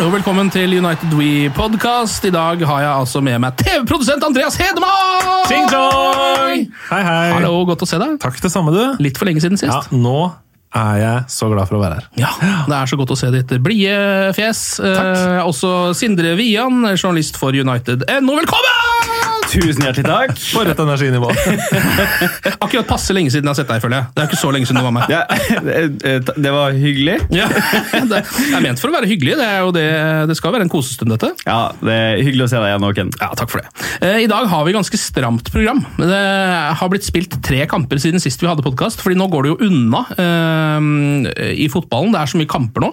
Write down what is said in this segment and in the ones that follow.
Og velkommen til United We podcast. I dag har jeg altså med meg TV-produsent Andreas Hedemann! Hei, hei. Hallo, godt å se deg. Takk det samme, du. Litt for lenge siden sist. Ja, nå er jeg så glad for å være her. Ja, Det er så godt å se ditt blide fjes. Eh, også Sindre Vian, journalist for United. NO, velkommen! Tusen hjertelig takk. For et energinivå. Akkurat passe lenge siden jeg har sett deg, føler jeg. Det er ikke så lenge siden du var med. Ja, det det var hyggelig. Ja, Det er ment for å være hyggelig. Det, er jo det, det skal være en kosestund, dette. Ja, Det er hyggelig å se deg igjen, Håken. Ja, takk for det. Eh, I dag har vi ganske stramt program. Det har blitt spilt tre kamper siden sist vi hadde podkast, fordi nå går det jo unna eh, i fotballen. Det er så mye kamper nå.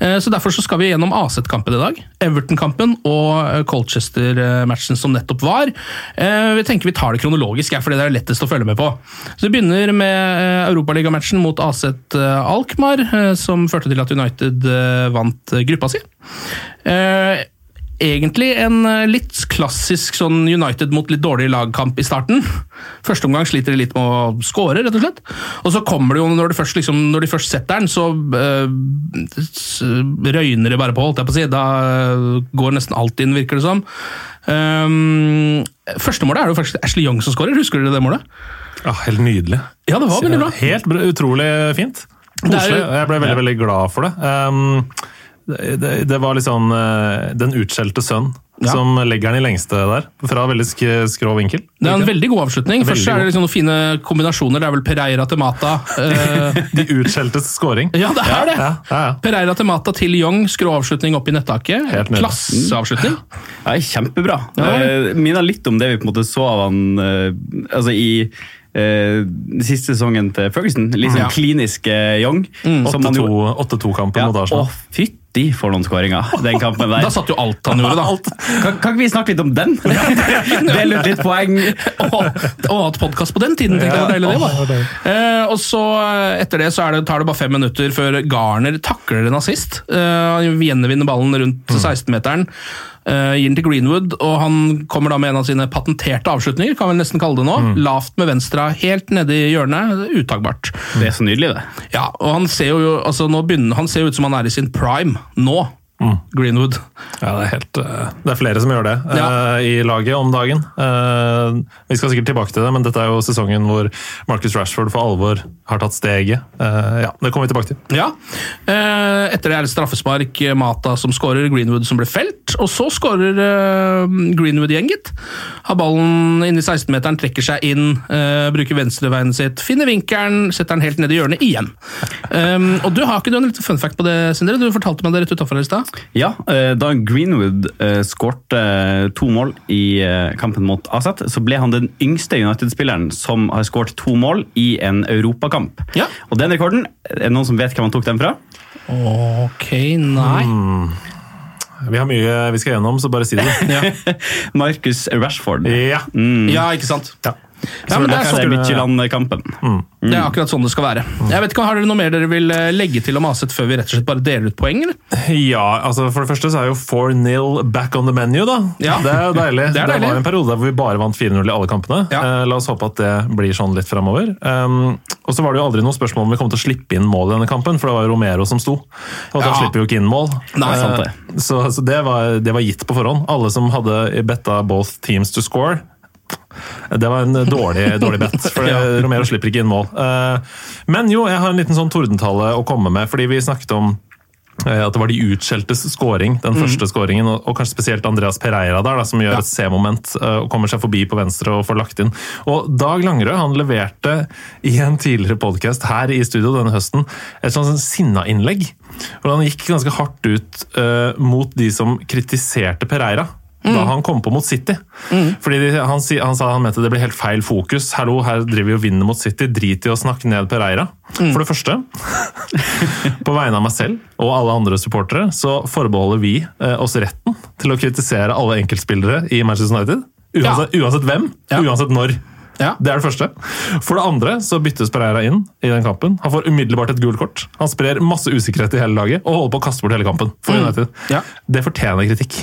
Eh, så Derfor så skal vi gjennom Aset-kampen i dag. Everton-kampen og eh, Colchester-matchen som nettopp var. Eh, vi tenker vi tar det kronologisk, fordi det er lettest å følge med på. Så Vi begynner med eh, Europaligamatchen mot AZ eh, Alkmaar, som førte til at United vant gruppa si. Egentlig en litt klassisk sånn United mot litt dårlig lagkamp i starten. Første omgang sliter de litt med å score, rett og slett. Og så kommer det jo, når de først, liksom, når de først setter den, så eh, røyner det bare på, holdt jeg på å si. Da går nesten alt inn, virker det som. Um, første målet er det jo faktisk Ashley Young som skårer, husker dere det målet? Ja, helt nydelig. Ja, det var veldig bra. Helt utrolig fint. Koselig. Jeg ble veldig, veldig glad for det. Um, det, det, var litt sånn eh, Den utskjelte sønn Ja. som legger den i lengste der. Fra veldig sk skrå vinkel. Det er en veldig god avslutning. Veldig Først er det liksom noen fine kombinasjoner. Det er vel Pereira til Mata. eh, De utskjeltes scoring. Ja, det er det! Ja, ja, ja. Pereira til Mata til Young, skrå avslutning opp i nettaket. Klasseavslutning. Ja, kjempebra. Ja. Eh, Minner litt om det vi på en måte så av han altså i eh, siste sesongen til Ferguson. Litt sånn Ja. klinisk eh, Young. Mm. som han jo- 8-2-kampen Ja, mot å, Arsenal. fytti for noen skåringer, den kampen der. Da satt jo alt han gjorde, da. Kan, kan ikke vi snakke litt om den? Dele ut litt poeng. Å å ha hatt podkast på den tiden, tenkte jeg var deilig det da. Eh, og så eh, Etter det så er det, tar det bare fem minutter før Garner takler en assist. Eh, han gjenvinner ballen rundt 16-meteren. eh, gir den til Greenwood, og han kommer da med en av sine patenterte avslutninger. kan vi nesten kalle det nå. Lavt med venstre, helt nede i hjørnet. Uttagbart. Det er så nydelig, det. Ja, og han ser jo altså begynner, han ser jo ut som han er i sin prime nå. Greenwood. Ja, det er, helt, eh, det er flere som gjør det Ja. uh, i laget om dagen. Uh, vi skal sikkert tilbake til det, men dette er jo sesongen hvor Marcus Rashford for alvor har tatt steget. Uh, ja, Det kommer vi tilbake til. Ja. Eh, etter det er det straffespark, eh, Mata som skårer, Greenwood som ble felt. Og så skårer eh, Greenwood igjen, gitt. Har ballen inni i 16-meteren, trekker seg inn, eh, bruker venstrebeinet sitt, finner vinkelen, setter den helt ned i hjørnet igjen. Um, og du har ikke du en liten fun fact på det, Sindre? Du fortalte meg det rett utafor i stad. Ja, eh, da Greenwood eh, skårte eh, to mål i kampen mot Aset, så ble han den yngste United-spilleren som har skåret to mål i en europakamp. Ja. Og den rekorden, er det noen som vet hvem han tok den fra? Ok, nei. Vi har mye vi skal gjennom, så bare si det. Ja. Marcus Rashford. Ja. ja, ikke sant? Ja. Ja, men det er Det sånn- mm. Det er akkurat sånn det skal være. Jeg vet ikke, Har dere noe mer dere vil eh, legge til om Aset før vi rett og slett bare deler ut poeng? eller? Ja, altså For det første så er jo 4-0 back on the menu, da. Ja. Det er jo deilig. Det er deilig. var en periode der hvor vi bare vant 4-0 i alle kampene. Ja. Eh, la oss håpe at det blir sånn litt framover. Um, og så var det jo aldri noe spørsmål om vi kom til å slippe inn mål i denne kampen, for det var jo Romero som sto. Og da Ja. slipper vi jo ikke inn mål. Nei, sant Eh, så så det, var, det var gitt på forhånd. Alle som hadde betta both teams to score, det var en dårlig, dårlig bet, for ja. Romero slipper ikke inn mål. Eh, Men jo, jeg har en liten sånn tordentale å komme med, fordi vi snakket om eh, at det var de utskjeltes scoring, den første scoringen, og, og kanskje spesielt Andreas Pereira der, da, som gjør Ja. et C-moment eh, og kommer seg forbi på venstre og får lagt inn. Og Dag Langerød han leverte i en tidligere podkast her i studio denne høsten et sånt sånn sinna-innlegg, hvor han gikk ganske hardt ut uh, mot de som kritiserte Pereira da han kom på mot City. Fordi de, han, han sa han mente det ble helt feil fokus. Hallo, her driver vi og vinner mot City. Drit i å snakke ned Pereira. For det første, på vegne av meg selv og alle andre supportere, så forbeholder vi eh, oss retten til å kritisere alle enkeltspillere i Manchester United. Uansett, uansett hvem, Ja. uansett når. Ja. Det er det første. For det andre så byttes Pereira inn i den kampen. Han får umiddelbart et gult kort. Han sprer masse usikkerhet i hele laget og holder på å kaste bort hele kampen. for United. Ja. Det fortjener kritikk.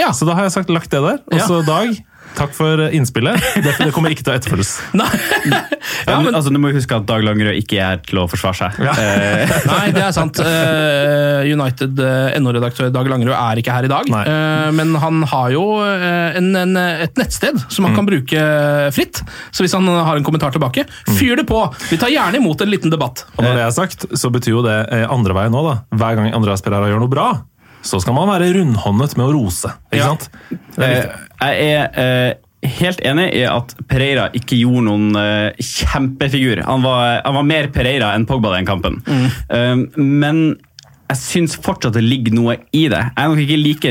Ja. Så da har jeg sagt lagt det der. Og Ja. så Dag, takk for innspillet. Det, det kommer ikke til å etterfølges. Nei. Ja, Ja, men, altså, du må huske at Dag Langerød ikke er til å forsvare seg. Eh, nei, det er sant. Eh, United eh, NO-redaktør Dag Langerød er ikke her i dag. Nei. Eh, men han har jo en, en, et nettsted som han kan bruke fritt. Så hvis han har en kommentar tilbake, fyr det på! Vi tar gjerne imot en liten debatt. Og når det er sagt, så betyr jo det andre veien nå, da. Hver gang Andreas Pereira gjør noe bra, så skal man være rundhåndet med å rose. Ikke Ja. sant? Eh, jeg er eh, helt enig i at Pereira ikke gjorde noen eh, kjempefigur. Han var, han var mer Pereira enn Pogba den kampen. Eh, men jeg syns fortsatt det ligger noe i det. Jeg er nok ikke like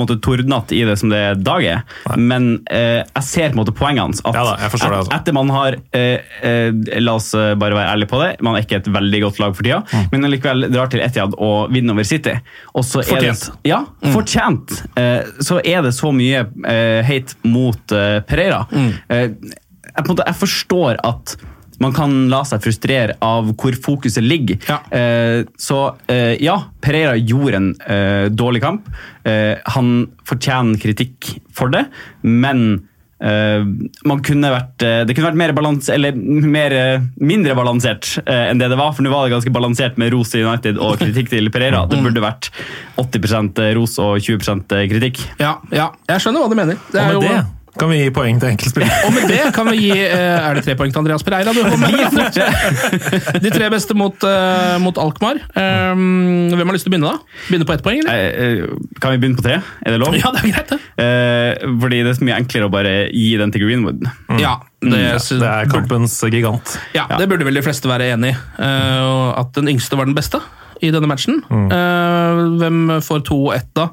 måte, tordnete i det som det Dag er, men eh, jeg ser på en måte poengene. At, Ja da, jeg et, det, altså. etter man har eh, eh, La oss eh, bare være ærlige på det, man er ikke et veldig godt lag for tida, Mm. men likevel drar til Etiad og vinner over City. Og så er det- Fortjent. ja, fortjent. Eh, så er det så mye eh, hate mot Pereira. Eh, jeg, måte, jeg forstår at man kan la seg frustrere av hvor fokuset ligger. Ja. Eh, så eh, ja, Pereira gjorde en eh, dårlig kamp. Eh, han fortjener kritikk for det, men eh, man kunne vært, eh, det kunne vært mer balans, eller mer, mindre balansert enn det det var. For nå var det ganske balansert med ros til United og kritikk til Pereira. Det burde vært 80% ros og 20% kritikk. Ja, ja, jeg skjønner hva du mener. Det Og er med jo, det kan vi gi poeng til enkeltspillere. og med det kan vi gi eh, Er det tre poeng til Andreas Pereira? Du? De tre beste mot, eh, mot Alkmaar. Um, hvem har lyst til å begynne, da? Begynne på ett poeng, eller? Eh, Kan vi begynne på tre? Er det lov? Ja, det er greit, det. Eh, fordi det er så mye enklere å bare gi den til Greenwood. Ja, det, Det er kampens gigant. Ja, det burde vel de fleste være enig i. at den yngste var den beste i denne matchen. Eh, hvem får to og ett, da?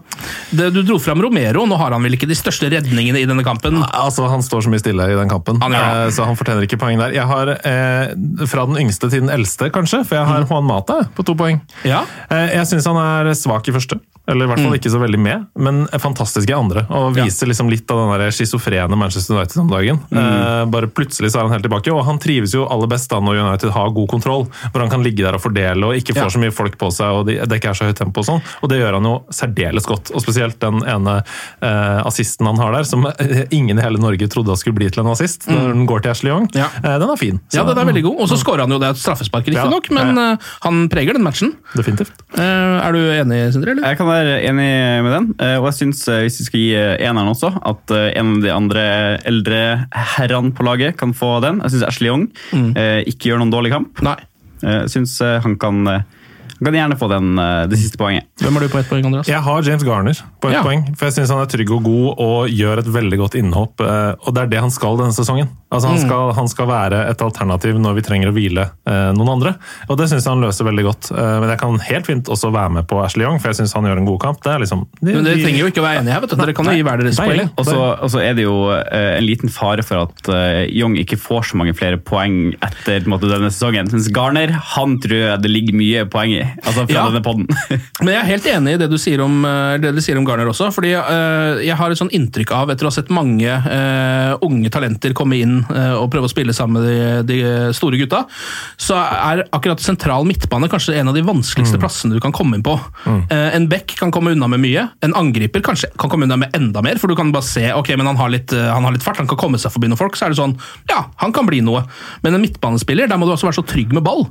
Det, du dro fram Romero. Nå har han vel ikke de største redningene i denne kampen? Altså, Han står så mye stille i den kampen, Han ja. det. eh, så han fortjener ikke poeng der. Jeg har uh, fra den yngste til den eldste, kanskje, for jeg har Juan Mata på to poeng. Ja. Jeg syns han er svak i første, eller i hvert fall ikke så veldig med, men fantastiske andre. Og viser liksom litt av den schizofrene Manchester United om dagen. Eh, bare plutselig så er han helt tilbake, og han trives jo aller best da når United har god kontroll. Hvor han kan ligge der og fordele og ikke får Ja. så mye folk på seg, og det det ikke er så høyt tempo og sånn. Og det gjør han jo særdeles godt. Og spesielt den ene eh, assisten han har der, som ingen i hele Norge trodde skulle bli til en assist, når den går til Ashley Young. Ja. Eh, den er fin. Ja, den er veldig god. Og så skårer han jo det er et straffespark, riktignok, Ja, men eh, han preger den matchen. Definitivt. Eh, er du enig, Sindre? eller? Jeg kan være enig med den, eh, og jeg syns, eh, hvis vi skal gi eh, eneren også, at en av de andre eldre herrene på laget kan få den. Jeg syns Ashley Young mm. ikke gjør noen dårlig kamp. Nei. Eh, Jeg syns han kan han kan gjerne få den, det siste poenget. Hvem har du på ett poeng, Andreas? Jeg har James Garner på ett Ja. poeng, for jeg syns han er trygg og god og gjør et veldig godt innhopp. Og det er det han skal denne sesongen. Altså Han, skal, han skal være et alternativ når vi trenger å hvile eh, noen andre, og det syns jeg han løser veldig godt. Eh, Men jeg kan helt fint også være med på Ashley Young, for jeg syns han gjør en god kamp. Det er liksom de, Men Dere trenger jo ikke å være enige her. vet du. Dere kan jo gi hver deres poeng. Og så- Og så er det jo eh, en liten fare for at eh, Young ikke får så mange flere poeng etter på en måte, denne sesongen. Mens Garner han tror jeg det ligger mye poeng i. Altså fra Ja. denne podden. Men jeg er helt enig i det du sier om, eh, det du sier om Garner også. fordi eh, Jeg har et sånn inntrykk av, etter å ha sett mange eh, unge talenter komme inn og prøve å spille sammen med de, de store gutta, så er akkurat sentral midtbane kanskje en av de vanskeligste plassene du kan komme inn på. Mm. En back kan komme unna med mye, en angriper kanskje kan komme unna med enda mer, for du kan bare se ok, men han har litt, eh, han har litt fart, han kan komme seg forbi noen folk, så er det sånn ja, han kan bli noe. Men en midtbanespiller, der må du også være så trygg med ball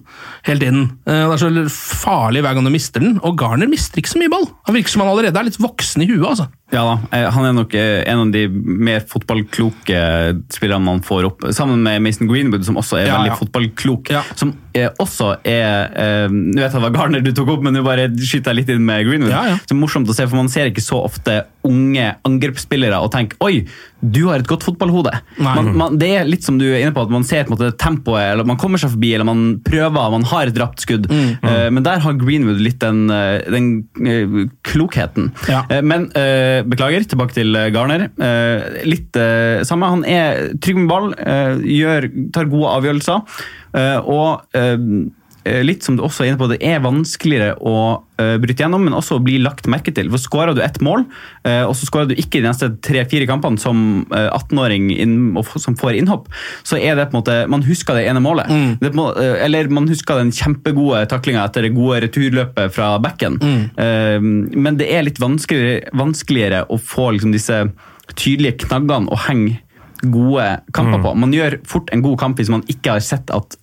hele tiden. Eh, Det er så farlig hver gang du mister den, og Garner mister ikke så mye ball. Han virker som han allerede er litt voksen i huet, altså. Ja da, eh, Han er nok eh, en av de mer fotballkloke spillerne man får opp, sammen med Mason Greenwood, som også er Ja, veldig ja. fotballklok. Ja. Som er også er eh, Nå vet jeg det var Garner du tok opp, men nå bare skyter jeg litt inn med Greenwood. Ja, ja. Så morsomt å se, for Man ser ikke så ofte unge angrepsspillere og tenker oi, du har et godt fotballhode. Man, man, det er litt som du er inne på, at man ser på måte tempoet, eller man kommer seg forbi, eller man prøver, man har et rapt skudd. Mm. Eh, men der har Greenwood litt den, eh, den uh, klokheten. Ja. Uh, Men beklager, tilbake til Garner. Litt samme. Han er trygg med ball, gjør, tar gode avgjørelser. og litt som du også er inne på, det er vanskeligere å eh, bryte gjennom, men også å bli lagt merke til. For Skårer du ett mål, eh, og så skårer du ikke de neste tre-fire kampene som eh, 18-åring inn- og f- som får innhopp, så er det på en måte Man husker det ene målet. Det en måte, eh, eller man husker den kjempegode taklinga etter det gode returløpet fra backen. Mm. men det er litt vanskeligere, vanskeligere å få liksom, disse tydelige knaggene å henge gode kamper på. Man gjør fort en god kamp hvis man ikke har sett at eh,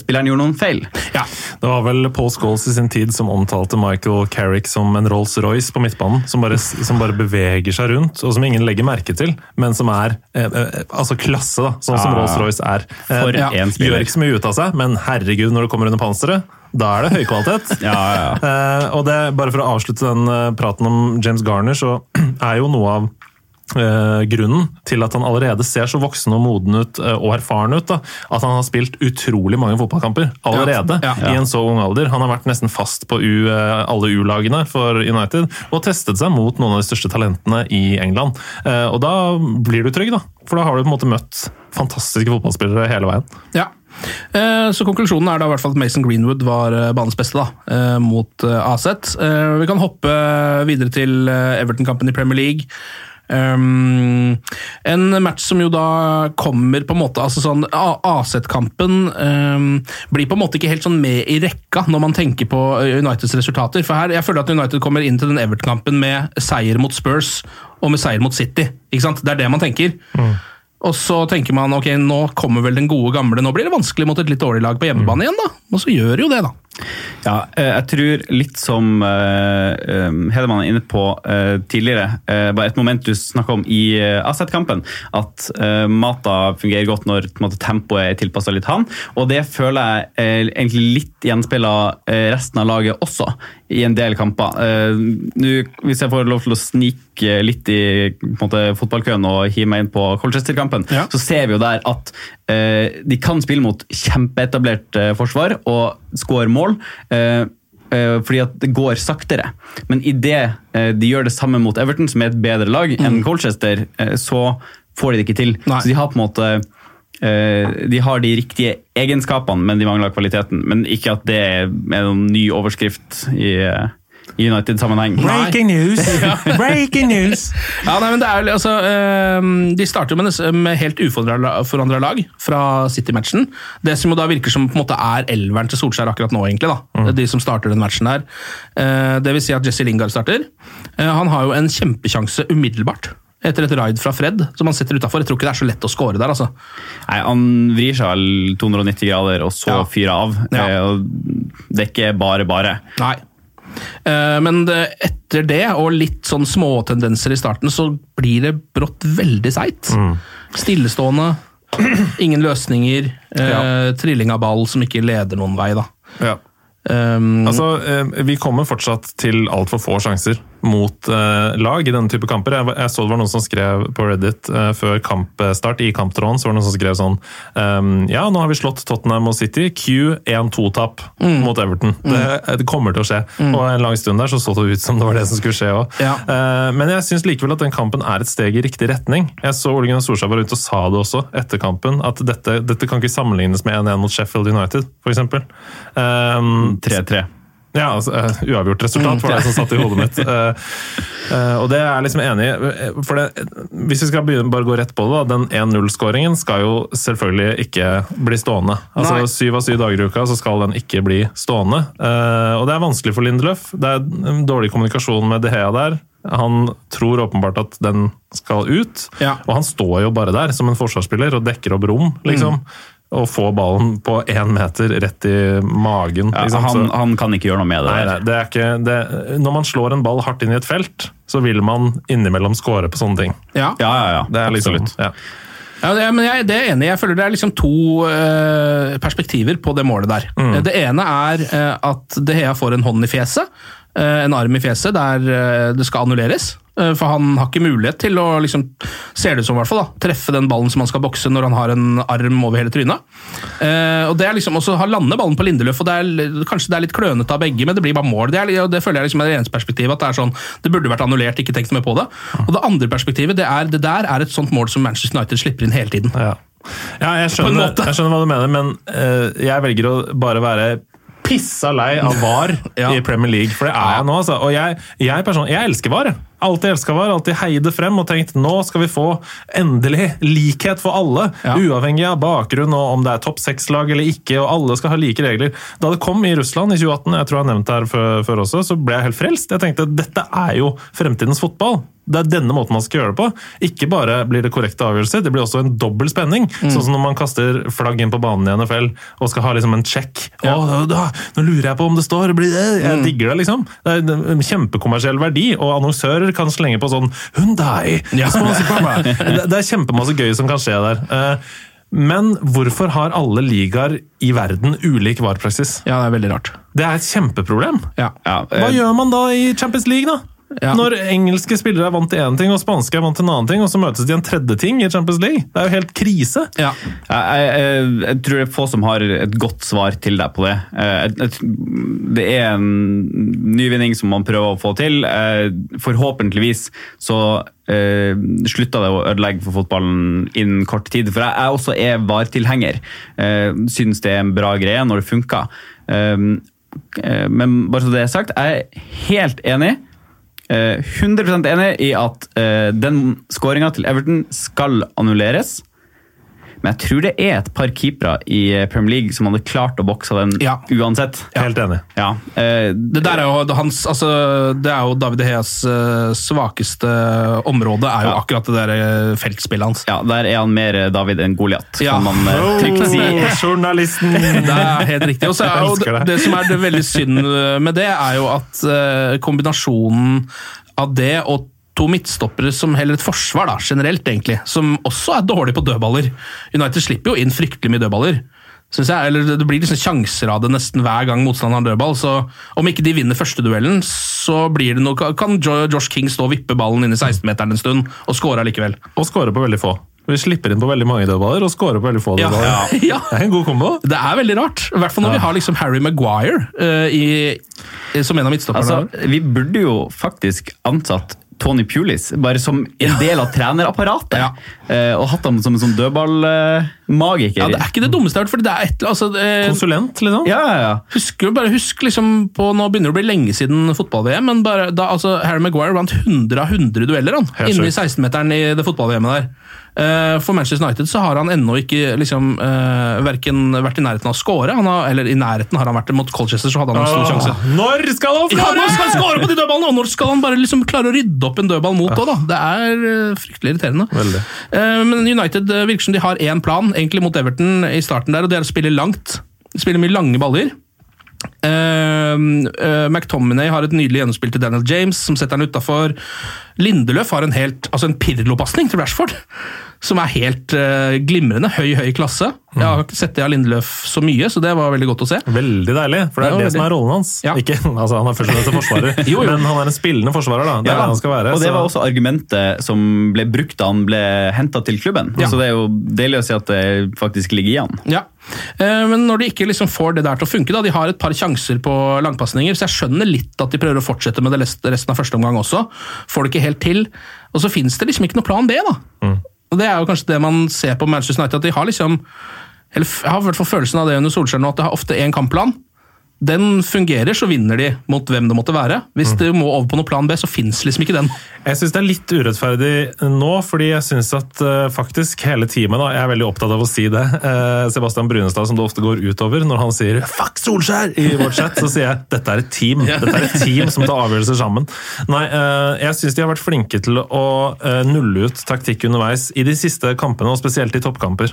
spilleren gjorde noen feil. Ja, Det var vel Paul Scholes i sin tid som omtalte Michael Carrick som en Rolls-Royce på midtbanen. Som bare, som bare beveger seg rundt, og som ingen legger merke til. Men som er eh, eh, altså klasse, da, sånn som Rolls-Royce er. Eh, For ja, en spiller. Gjør ikke så mye ut av seg, men herregud, når det kommer under panseret, da er det høykvalitet. Ja, ja, ja. Eh, og det, bare for å avslutte den eh, praten om James Garner, så er jo noe av eh, grunnen til at han allerede ser så voksen og moden ut eh, og erfaren ut, da, at han har spilt utrolig mange fotballkamper allerede Ja, ja. i en så ung alder. Han har vært nesten fast på U, eh, alle U-lagene for United og testet seg mot noen av de største talentene i England. Eh, og da blir du trygg, da. For da har du på en måte møtt fantastiske fotballspillere hele veien. Ja. Eh, Så konklusjonen er da i hvert fall at Mason Greenwood var eh, banens beste da, eh, mot eh, AZ. Eh, Vi kan hoppe videre til eh, Everton-kampen i Premier League. Um, en match som jo da kommer på en måte altså sånn A- AZ-kampen um, blir på en måte ikke helt sånn med i rekka når man tenker på eh, Uniteds resultater. For her, jeg føler at United kommer inn til den Everton-kampen med seier mot Spurs og med seier mot City. Ikke sant? Det er det man tenker. Og så tenker man ok, nå kommer vel den gode gamle, nå blir det vanskelig mot et litt dårlig lag på hjemmebane igjen, da. Og så gjør jo det, da. Ja, eh, jeg tror litt som uh, Hedemann er inne på eh, tidligere, eh, bare et moment du snakka om i AZ-kampen, at eh, Mata fungerer godt når måte, tempoet er tilpassa litt han. Og det føler jeg eh, egentlig litt gjenspeiler eh, resten av laget også, i en del kamper. Eh, nå, hvis jeg får lov til å snike litt i måte, fotballkøen og hive meg inn på Colchester-kampen, Ja. så ser vi jo der at eh, de kan spille mot kjempeetablert eh, forsvar og skåre mål. Eh, eh, fordi at det går saktere. Men idet eh, de gjør det samme mot Everton, som er et bedre lag enn Colchester, eh, så får de det ikke til. Nei. Så de har på en måte de har de riktige egenskapene, men de mangler kvaliteten. Men ikke at det er noen ny overskrift i, i United-sammenheng. Breaking news! Breaking news! Ja, nei, men det er, jo- altså, eh, De starter med, med helt uforandra lag fra City-matchen. Det som jo da virker som på en måte er elveren til Solskjær akkurat nå, egentlig. da, De som starter den matchen der. Eh, det vil si at Jesse Lingard starter. Eh, han har jo en kjempesjanse umiddelbart. Etter et raid fra Fred, som han setter utafor. Jeg tror ikke det er så lett å score der. altså. Nei, Han vrir seg vel 290 grader, og så Ja. fyrer av. Ja. Eh, det er ikke bare bare. Nei. Eh, Men etter det, og litt sånn småtendenser i starten, så blir det brått veldig seigt. Stillestående, ingen løsninger, eh, Ja. trilling av ball som ikke leder noen vei. da. Ja. Um, Altså, eh, Vi kommer fortsatt til altfor få sjanser mot uh, lag i denne type kamper. Jeg, jeg så det var noen som skrev på Reddit uh, før kampstart i kamptråden så var det noen som skrev sånn um, Ja, nå har vi slått Tottenham og City. Q 1-2-tap mot Everton. Det, det kommer til å skje. Og en lang stund der så så det ut som det var det som skulle skje òg. Ja. men jeg syns likevel at den kampen er et steg i riktig retning. Jeg så Ole Gunnar Solskjær var ute og sa det også etter kampen, at dette, dette kan ikke sammenlignes med 1-1 mot Sheffield United, f.eks. Um, 3-3. Ja, altså, uh, uavgjort resultat var det som satt i hodet mitt. Uh, uh, og det er jeg liksom enig i. For det, hvis vi skal begynne bare gå rett på det, da, den 1-0-skåringen skal jo selvfølgelig ikke bli stående. Altså Nei. Syv av syv dager i uka så skal den ikke bli stående. Og det er vanskelig for Lindeløf. Det er dårlig kommunikasjon med De Hea der. Han tror åpenbart at den skal ut, Ja. og han står jo bare der som en forsvarsspiller og dekker opp rom, liksom. Og få ballen på én meter rett i magen. Ja, liksom. han, han kan ikke gjøre noe med det. Nei, nei, det er ikke det, Når man slår en ball hardt inn i et felt, så vil man innimellom score på sånne ting. Ja. Ja, ja, ja. Det er liksom, Absolutt. ja. Ja, det, men jeg, det er enig. Jeg føler det er liksom to eh, perspektiver på det målet der. Mm. Det ene er eh, at De Hea får en hånd i fjeset, eh, en arm i fjeset, der eh, det skal annulleres. Eh, For han har ikke mulighet til å, liksom, ser det ut som i hvert fall, da, treffe den ballen som han skal bokse når han har en arm over hele trynet. Eh, og det er liksom også, Han lander ballen på Lindeløf, og det er, kanskje det er litt klønete av begge, men det blir bare mål. Det, er, og det føler jeg liksom er det eneste perspektivet, at det er sånn, det burde vært annullert, ikke tenkt mer på det. Og det andre perspektivet, det er det der er et sånt mål som Manchester United slipper inn hele tiden. Ja. ja, jeg skjønner, jeg skjønner hva du mener, men uh, jeg velger å bare være pissa lei av VAR Ja. i Premier League, for det er jeg nå. Altså. Og jeg, jeg, person, jeg elsker VAR. jeg. Alltid elska VAR, alltid heide frem og tenkt nå skal vi få endelig likhet for alle. Ja. Uavhengig av bakgrunn og om det er topp seks-lag eller ikke, og alle skal ha like regler. Da det kom i Russland i 2018, jeg tror jeg har nevnt det her før, før også, så ble jeg helt frelst. Jeg tenkte dette er jo fremtidens fotball. Det er denne måten man skal gjøre det på. Ikke bare blir det korrekte avgjørelser, det blir også en dobbel spenning. Sånn som når man kaster flagg inn på banen i NFL og skal ha liksom en check. Ja. Å, da, nå lurer jeg på om det står blir det? Jeg digger det, liksom. Det er en kjempekommersiell verdi, og annonsører kan slenge på sånn Hundai! Ja. Det, det er kjempemasse gøy som kan skje der. Eh, Men hvorfor har alle ligaer i verden ulik VAR-praksis? Ja, det er veldig rart. Det er et kjempeproblem. Ja. Ja, Hva eh, gjør man da i Champions League, da? Ja. Når engelske spillere er vant til én ting, og spanske er vant til en annen ting, og så møtes de en tredje ting i Champions League. Det er jo helt krise. Ja. Jeg, jeg, jeg tror det er få som har et godt svar til deg på det. Eh, jeg- jeg- Det er en nyvinning som man prøver å få til. Eh, Forhåpentligvis så Uh, slutta det å ødelegge for fotballen innen kort tid. For jeg, jeg også er VAR-tilhenger. Uh, Syns det er en bra greie når det funker. Uh, eh, Men bare så det er sagt, jeg er helt enig. Eh, 100% enig i at eh, den skåringa til Everton skal annulleres. Men jeg tror det er et par keepere i eh, Premier League som hadde klart å bokse den Ja. uansett. Helt enig. Ja. eh, Det der er jo hans, altså, det er jo David Heas eh, svakeste område, er jo Ja. akkurat det der eh, feltspillet hans. ja, der er han mer David enn Goliat, Ja. kan man eh, trygt si. journalisten! Det er helt riktig. Og så er jo det, det. som er det veldig synd med det, er jo at kombinasjonen av det og to midtstoppere som heller et forsvar, da, generelt egentlig, som også er dårlig på dødballer. United slipper jo inn fryktelig mye dødballer. Synes jeg, eller Det blir liksom sjanser av det nesten hver gang motstanderen har dødball. så Om ikke de vinner første duellen, så blir det noe, kan Josh King stå og vippe ballen inn i 16-meteren en stund og score likevel. Og skåre på veldig få. Vi slipper inn på veldig mange dødballer og scorer på veldig få Ja. dødballer. Ja. Det er en god kombo. Det er veldig rart. I hvert fall når vi har liksom Harry Maguire i, i, som en av midtstopperne. Altså, vi burde jo faktisk ansatt Tony Pulis, bare som en del av trenerapparatet. Ja. Eh, og hatt ham som en sånn dødballmagiker. ja, det er ikke det dummeste jeg har hørt, fordi det er et, altså, det, Konsulent, liksom. ja, ja, ja. Husker, bare husk liksom på, Nå begynner det å bli lenge siden fotball-VM, men bare, da, altså, Harry Maguire vant 100 av 100 dueller han, inne i 16-meteren i det fotball-VM-et der. Eh, for Manchester United så har han ennå ikke liksom, uh, verken vært i nærheten av å score, han har, eller i nærheten har han vært mot Colchester, så hadde han en stor sjanse. Når skal han Ja, skåre?! når skal han score på de dødballene, og når skal han bare liksom klare å rydde opp en dødball mot òg, da? Det er eh, fryktelig irriterende. Veldig. Eh, men United eh, virker som de har én plan, egentlig mot Everton i starten der, og det er å spille langt. Spille mye lange baller. Uh, McTominay har et nydelig gjennomspill til Daniel James, som setter han utafor. Lindeløf har en helt, altså en Pirlo-pasning til Rashford, som er helt uh, glimrende. Høy, høy klasse. Jeg har ikke sett det av Lindeløf så mye, så det var veldig godt å se. Veldig deilig, for det er det veldig. som er rollen hans. Ja. Ikke, altså Han er først og fremst en forsvarer, Jo, jo. men han er en spillende forsvarer. da. Det er Ja, det han skal være. og det så- var også argumentet som ble brukt da han ble henta til klubben. Ja. Så det er jo deilig å si at det faktisk ligger i han. Ja, Eh, Men når de ikke liksom får det der til å funke, da, de har et par sjanser på langpasninger, så jeg skjønner litt at de prøver å fortsette med det resten av første omgang også. Får det ikke helt til. Og så finnes det liksom ikke noe plan B, da. Og Det er jo kanskje det man ser på Manchester United, at de har liksom eller Jeg har i hvert fall følelsen av det under Solskjær nå, at de har ofte én kampplan. Den fungerer, så vinner de mot hvem det måtte være. Hvis det må over på noe plan B, så fins liksom ikke den. Jeg syns det er litt urettferdig nå, fordi jeg syns at uh, faktisk hele teamet da, Jeg er veldig opptatt av å si det. Uh, Sebastian Brunestad, som det ofte går utover når han sier 'fuck Solskjær' i vår chat, så sier jeg dette er et team. Dette er et team som tar avgjørelser sammen. Nei, uh, jeg syns de har vært flinke til å nulle ut taktikk underveis i de siste kampene, og spesielt i toppkamper.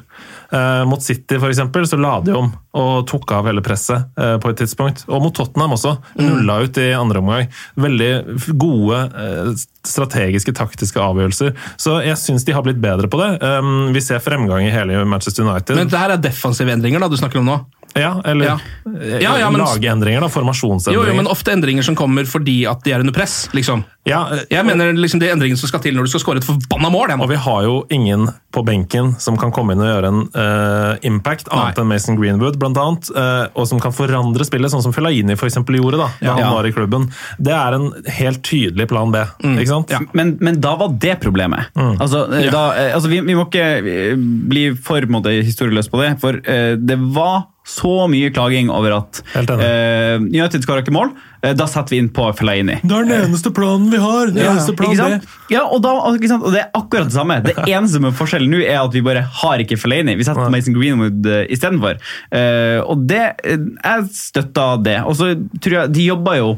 Mot City eksempel, så la de om og tok av hele presset på et tidspunkt. Og mot Tottenham også. Nulla ut i andre omgang. Veldig gode eh, strategiske, taktiske avgjørelser. Så jeg syns de har blitt bedre på det. Um, vi ser fremgang i hele Manchester United. Men det her er defensive endringer da, du snakker om nå. ja, eller Ja. eh, Ja, ja, men- lagendringer, da. formasjonsendringer. Jo, jo, men ofte endringer som kommer fordi at de er under press. liksom. Ja, eh, Jeg mener liksom er endringen som skal til når du skal skåre et forbanna mål. Og vi har jo ingen på benken som kan komme inn og gjøre en uh, impact, annet Nei. enn Mason Greenwood, blant annet, uh, og som kan forandre spillet, sånn som Fellaini for eksempel gjorde da da han var i klubben. Det er en helt tydelig plan B. Mm. ikke sant? Men, men da var det problemet. Altså, eh, da, altså vi, vi må ikke bli for historieløse på det, for uh, det var så mye klaging over at uh, eh, United skåra ikke mål. Uh, da setter vi inn på Fellaini. Det er den eneste planen vi har! Ja. eneste Ikke sant? Ja, og, da, og sant? og det er akkurat det samme. Det eneste med forskjellen nå er at vi bare har ikke Fellaini. Vi setter Mason Greenwood uh, istedenfor. Uh, og det eh, Jeg støtter det. Og så tror jeg de jobber jo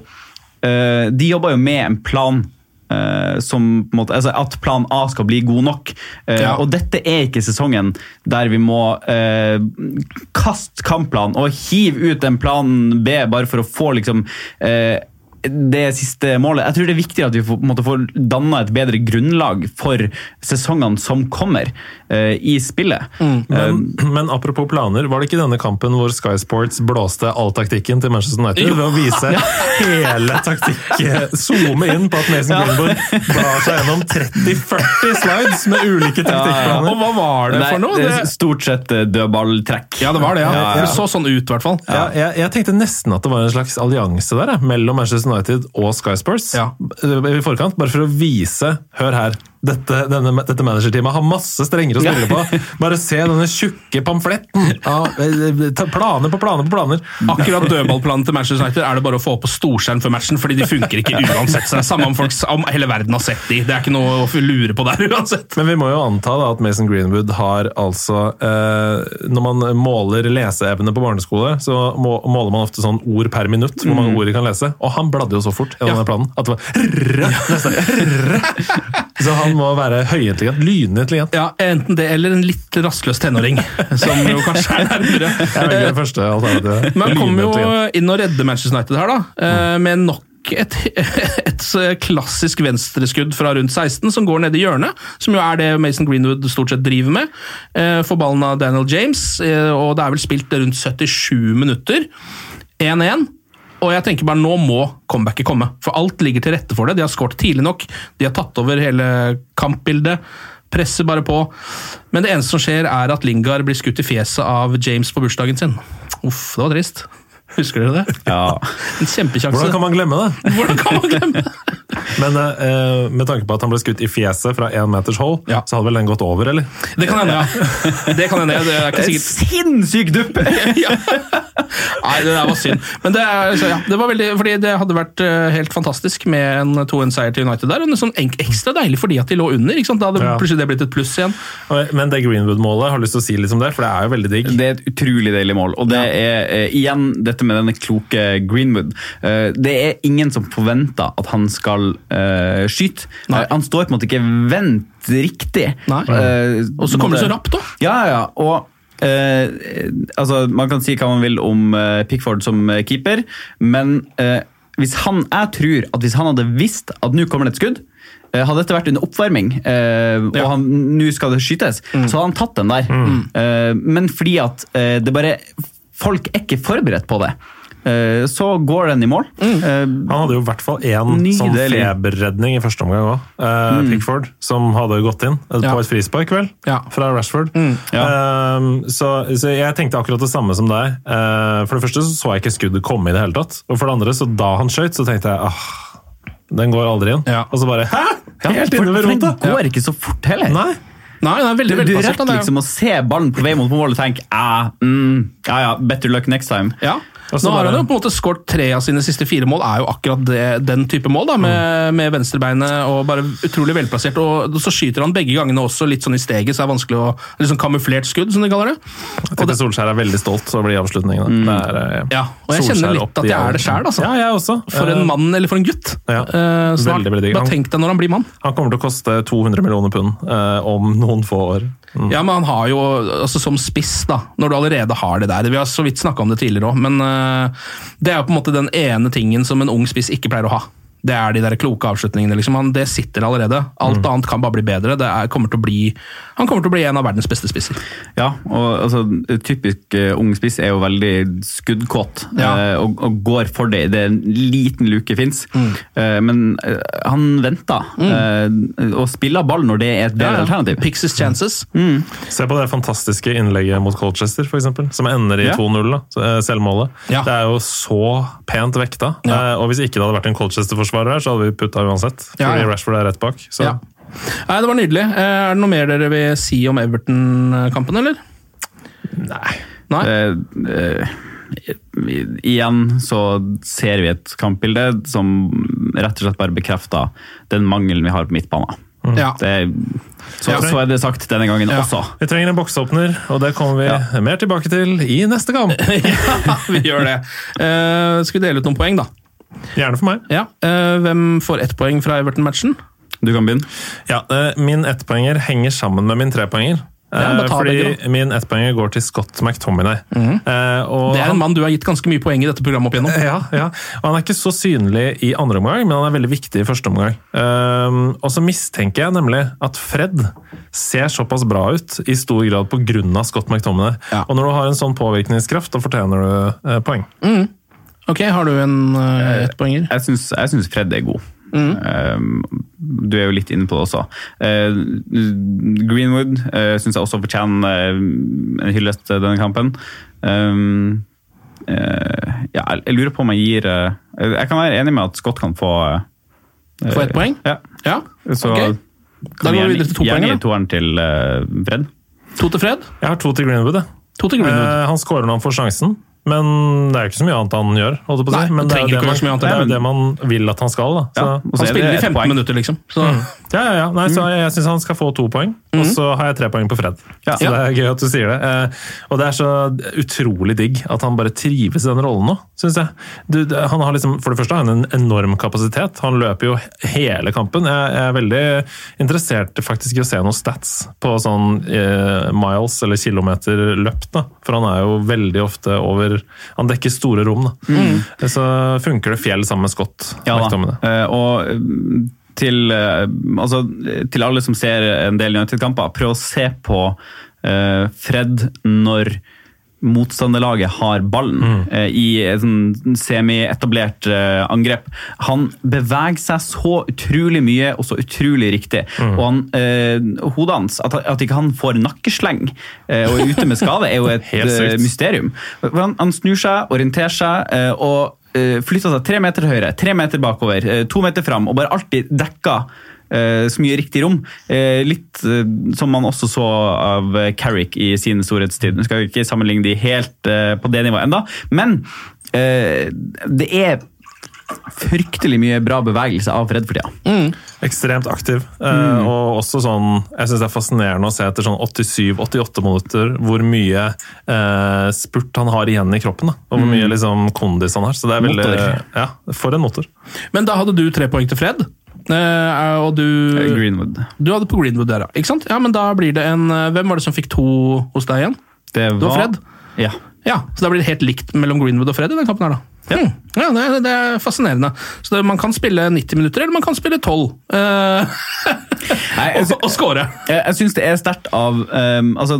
eh, De jobber jo med en plan. Eh, som på en måte, altså At plan A skal bli god nok. Eh, Ja. Og dette er ikke sesongen der vi må eh, kaste kampplanen og hive ut en plan B bare for å få liksom eh, det siste målet. Jeg tror det er viktig at vi får, får danna et bedre grunnlag for sesongene som kommer uh, i spillet. Men, men apropos planer, var det ikke denne kampen hvor Sky Sports blåste all taktikken til Manchester United Jo. ved å vise hele taktikk Zoome inn på at Mason Greenwood blar seg gjennom 30-40 slides med ulike taktikkplaner. Og hva var det Nei, for noe? det er stort sett eh, dødballtrekk. ja, det var det. ja. Ja, ja. Det så sånn ut, i hvert fall. Ja, jeg, jeg tenkte nesten at det var en slags allianse der, mellom Manchester United og Sky Sports. Ja. I forkant, Bare for å vise Hør her. Dette, denne, dette managerteamet har masse strenger å spille på. Bare se denne tjukke pamfletten! av, eh, planer på planer på planer. Akkurat dødballplanen til Manchester United er det bare å få opp på storskjerm før matchen, fordi de funker ikke uansett. Så det er Samme om folk om hele verden har sett de. Det er ikke noe å lure på der uansett. Men vi må jo anta da at Mason Greenwood har altså eh, Når man måler leseevne på barneskole, så må, måler man ofte sånn ord per minutt. Hvor mange ord de kan lese. Og han bladde jo så fort i Ja. denne planen at det var rrrr, nesten, rrrr. Så han må være høyintelligent. Lynintelligent? Ja, Enten det eller en litt rastløs tenåring, som jo kanskje er nærmere. Jeg velger det første alternativet. Men han kommer jo inn og redder Manchester United her, da. eh, Med nok et, et klassisk venstreskudd fra rundt 16 som går ned i hjørnet. Som jo er det Mason Greenwood stort sett driver med. Eh, Får ballen av Daniel James, eh, og det er vel spilt rundt 77 minutter. 1-1. Og jeg tenker bare nå må comebacket komme, for alt ligger til rette for det. De har skåret tidlig nok, de har tatt over hele kampbildet. Presser bare på. Men det eneste som skjer, er at Lingard blir skutt i fjeset av James på bursdagen sin. Uff, det var trist. Husker dere det? Ja. En kjempekjanse. Hvordan kan man glemme det? Hvordan kan man glemme det? Men uh, med tanke på at han ble skutt i fjeset fra én meters hold, Ja. så hadde vel den gått over, eller? Det kan hende, ja. Det kan hende, det er ikke sikkert. Sinnssyk dupp! ja. Nei, det der var synd. Men det, er, så, ja, det var veldig, fordi det hadde vært eh, helt fantastisk med en 2-1-seier til United der. Og en sånn ekstra deilig fordi at de lå under. ikke sant? Da hadde Ja. plutselig det blitt et pluss igjen. Men det Greenwood-målet, har lyst til å si litt om det? For det er jo veldig digg. Det er et utrolig deilig mål. Og det er eh, igjen dette med denne kloke Greenwood. Eh, det er ingen som forventer at han skal eh, skyte. Nei. Eh, han står på en måte ikke vendt riktig. Nei. Uh, Og så kommer det så rapt, da. Ja, ja. Og eh, altså, man kan si hva man vil om Pickford som keeper, men hvis han, jeg tror at hvis han hadde visst at nå kommer det et skudd, hadde dette vært under oppvarming, eh, og Ja. han, nå skal det skytes, så hadde han tatt den der. Eh, men fordi at eh, det bare Folk er ikke forberedt på det. Eh, så går den i mål. Mm. Han hadde jo i hvert fall én sånn feberredning i første omgang òg. Pickford, som hadde gått inn på Ja. på et frispark, vel? Ja. Fra Rashford. ja. Eh, så, så jeg tenkte akkurat det samme som deg. Eh, for det første så, så jeg ikke skuddet komme i det hele tatt. Og for det andre, så da han skøyt, så tenkte jeg ah, den går aldri inn. Ja. Og så bare Hæ?! Helt innover rota! Den går ikke så fort heller. Nei. Nei, det er veldig Du, du rekker er- liksom å se ballen på vei mot mål og tenke ah, mm, ja, ja, better luck next time. Ja, Og så Nå har han jo på en måte skåret tre av sine siste fire mål, er jo akkurat det, den type mål, da, med, med venstrebeinet og bare utrolig velplassert. Og så skyter han begge gangene også litt sånn i steget, så er det vanskelig å liksom kamuflert skudd, som de kaller det. Jeg tenker Solskjær er veldig stolt over de avslutningene. Det er, eh, Ja, og jeg kjenner litt at jeg er det sjæl, altså. Ja, jeg også. For Eh, en mann, eller for en gutt. Ja, så snart. veldig, veldig digg. Bare tenk deg når han blir mann. Han kommer til å koste 200 millioner pund eh, om noen få år. Mm. Ja, men han har jo, altså som spiss, da, når du allerede har det der Vi har så vidt snakka om det tidligere òg, men uh, det er jo på en måte den ene tingen som en ung spiss ikke pleier å ha. Det er de der kloke avslutningene. liksom. Han, det sitter allerede. Alt Mm. annet kan bare bli bedre. Det er, kommer til å bli, han kommer til å bli en av verdens beste spisser. Ja, og altså, typisk uh, ung spiss er jo veldig skuddkåt Ja. uh, og, og går for det. Det er en liten luke fins. Mm. Uh, men han venter eh, og spiller ball når det er et bedre alternativ. Picks his chances. Se på det fantastiske innlegget mot Colchester, for eksempel, som ender i Ja. 2-0, da, eh, selvmålet. Ja. Det er jo så pent vekta. Ja. Og hvis ikke det hadde vært en Colchester-forsvarer her, så hadde vi putta uansett. Ja, Fordi. Rashford er rett bak. Så. Ja. Nei, Det var nydelig. Eh, Er det noe mer dere vil si om Everton-kampen, eller? Nei. Nei? Det, det, igjen så ser vi et kampbilde som rett og slett bare bekrefter den mangelen vi har på midtbanen. Ja. Det, så, Ja. så er det sagt denne gangen Ja. også. Vi trenger en boksåpner, og det kommer vi mer tilbake til i neste kamp. ja, vi gjør det. Uh, skal vi dele ut noen poeng, da? Gjerne for meg. Ja. eh, hvem får ett poeng fra Everton-matchen? Du kan begynne. Ja, eh, Min ettpoenger henger sammen med min trepoenger. Ja, Eh, fordi min ettpoenger går til Scott McTominay. Mm. og Det er en mann du har gitt ganske mye poeng i dette programmet opp igjennom. Ja, ja. Og han er ikke så synlig i andre omgang, men han er veldig viktig i første omgang. Um, og så mistenker jeg nemlig at Fred ser såpass bra ut i stor grad pga. Scott McTominay. Ja. Og når du har en sånn påvirkningskraft, da fortjener du poeng. poeng. Ok, Har du en uh, ettpoenger? Jeg synes, jeg syns Fred er god. Eh, du er jo litt inne på det også. Eh, Greenwood uh, syns jeg også fortjener eh, en hyllest til denne kampen. Um, eh, ja, jeg, jeg lurer på om jeg gir eh, Jeg kan være enig med at Scott kan få eh, Få ett poeng? Ja. Ja. Så Ok. Da går vi videre til to poeng, gjerne gir gi toeren til eh, Fred. To til Fred? Jeg har to til Greenwood. To til Greenwood. Eh, han skårer når han får sjansen, men det er jo ikke så mye annet han gjør. å si. Nei, men det det er, jo det, man, det det man vil at han skal. Ja, Han er spiller i et 15 poeng. minutter, liksom. Så, Ja, ja, ja. Nei, så jeg, jeg syns han skal få to poeng, og så har jeg tre poeng på Fred. Ja. Så det er gøy at du sier det. Eh, og det er så utrolig digg at han bare trives i den rollen nå, syns jeg. Du, han har liksom, for det første har han en enorm kapasitet. Han løper jo hele kampen. Jeg, jeg er veldig interessert faktisk i å se noen stats på sånn eh, miles eller kilometer løpt, da. For han er jo veldig ofte over Han dekker store rom, da. Så funker det fjell sammen med Scott. Ja da. Eh, og eh, til, eh, altså, til alle som ser en del United-kamper, prøv å se på eh, Fred når motstanderlaget har ballen eh, i et sånn semi-etablert eh, angrep. Han beveger seg så utrolig mye og så utrolig riktig. Og han, eh, hodet hans, at, at ikke han får nakkesleng eh, og er ute med skade, er jo et mysterium. Han, han snur seg, orienterer seg og flytter seg tre meter til høyre, tre meter bakover, to meter fram, og bare alltid dekker så mye riktig rom. Eh, litt eh, som man også så av eh, Carrick i sin storhetstid. Vi skal ikke sammenligne de helt eh, på det nivået enda, men eh, det er fryktelig mye bra bevegelse av Fred for tida. Ekstremt aktiv. Mm. og også sånn Jeg syns det er fascinerende å se etter sånn 87-88 minutter hvor mye eh, spurt han har igjen i kroppen. Da, og hvor mye liksom kondis han har. Så det er veldig Ja, for en motor. Men da hadde du tre poeng til Fred. Eh, og du Greenwood. Du hadde på Greenwood der, ja. Ikke sant? Ja, men da blir det en eh, Hvem var det som fikk to hos deg igjen? Det Det var Fred? Ja. Ja, så da blir det helt likt mellom Greenwood og Fred i den kampen her, da. Hmm. Ja, det, det er fascinerende. Så det, Man kan spille 90 minutter, eller man kan spille 12. eh, Nei, jeg og, og score. Jeg, jeg syns det er sterkt av um, altså,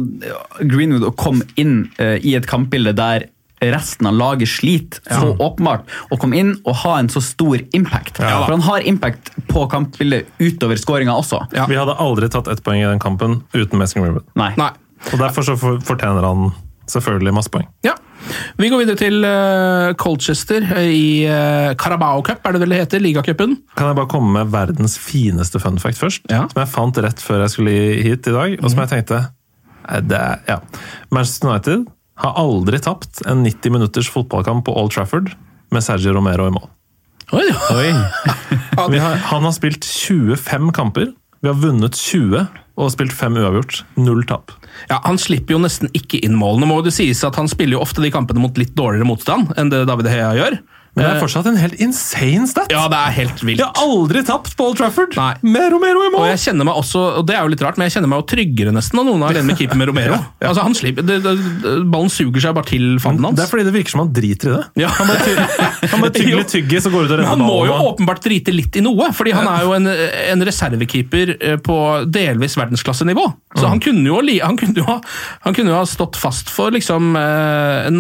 Greenwood å komme inn uh, i et kampbilde der resten av laget sliter så åpenbart, å komme inn og ha en så stor impact. Ja. For han har impact på kampbildet utover skåringa også. Ja. Vi hadde aldri tatt ett poeng i den kampen uten Messing Greenwood. Nei. Nei. Og derfor så fortjener han selvfølgelig masse poeng. Ja. Vi går videre til eh, Colchester i uh, Carabao Cup, er det vel det heter? Ligacupen. Kan jeg bare komme med verdens fineste fun fact først? Ja. Som jeg fant rett før jeg skulle hit i dag, og som jeg tenkte eh, det er, ja. Manchester United har aldri tapt en 90 minutters fotballkamp på Old Trafford med Sergio Romero i mål. Oi, Vi har, han har spilt 25 kamper. Vi har vunnet 20 og spilt fem uavgjort. Null tap. Ja, Han slipper jo nesten ikke inn målene. Må det sies at Han spiller jo ofte de kampene mot litt dårligere motstand enn det David Hea gjør. Men det Eh, er fortsatt en helt insane stat! Ja, det er helt vilt. Jeg har aldri tapt på Old Trafford! Nei. Med Romero i Og mål! jeg kjenner meg også, og det er jo litt rart, men jeg kjenner meg jo tryggere nesten når noen alene med keeper med Romero. Altså, han slipper, det, det, Ballen suger seg bare til fanden hans. Det er fordi det virker som han driter i det. Ja. Han bare, ty han bare tygger litt tyggis og går ut og redder ballen. han må jo åpenbart drite litt i noe, fordi han er jo en, en reservekeeper eh, på delvis verdensklassenivå. Så Mm. han kunne, jo, han, kunne jo ha, han kunne jo ha stått fast for liksom eh, en,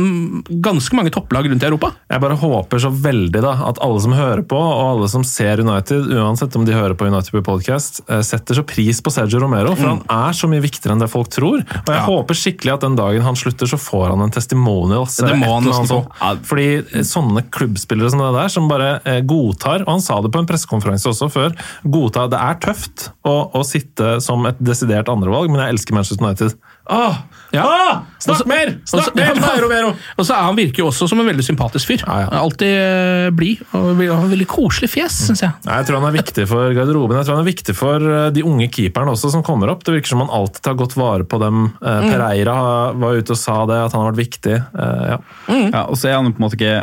ganske mange topplag rundt i Europa. Jeg bare håper så veldig da, at alle som hører på, og alle som ser United, uansett om de hører på United på podcast, eh, setter så pris på Sergio Romero, for han er så mye viktigere enn det folk tror. Og jeg Ja. håper skikkelig at den dagen han slutter, så får han en testimonial. Det må han nesten få. Fordi eh, sånne klubbspillere som det der, som bare eh, godtar, og han sa det på en pressekonferanse også før, godtar, det er tøft å, å sitte som et desidert andrevalg, men jeg elsker Manchester United. Åh! Ja. Åh! Snakk også, mer! Snakk også, mer om deg, Romero! Og så er Han virker jo også som en veldig sympatisk fyr. Ja, ja. Alltid eh, blid og har veldig koselig fjes, syns jeg. Nei, Jeg tror han er viktig for garderoben. Jeg tror han er viktig for eh, de unge keeperne også som kommer opp. Det virker som han alltid har gått vare på dem. Eh, Pereira var ute og sa det, at han har vært viktig. Eh, ja. Ja, og så er han på en måte ikke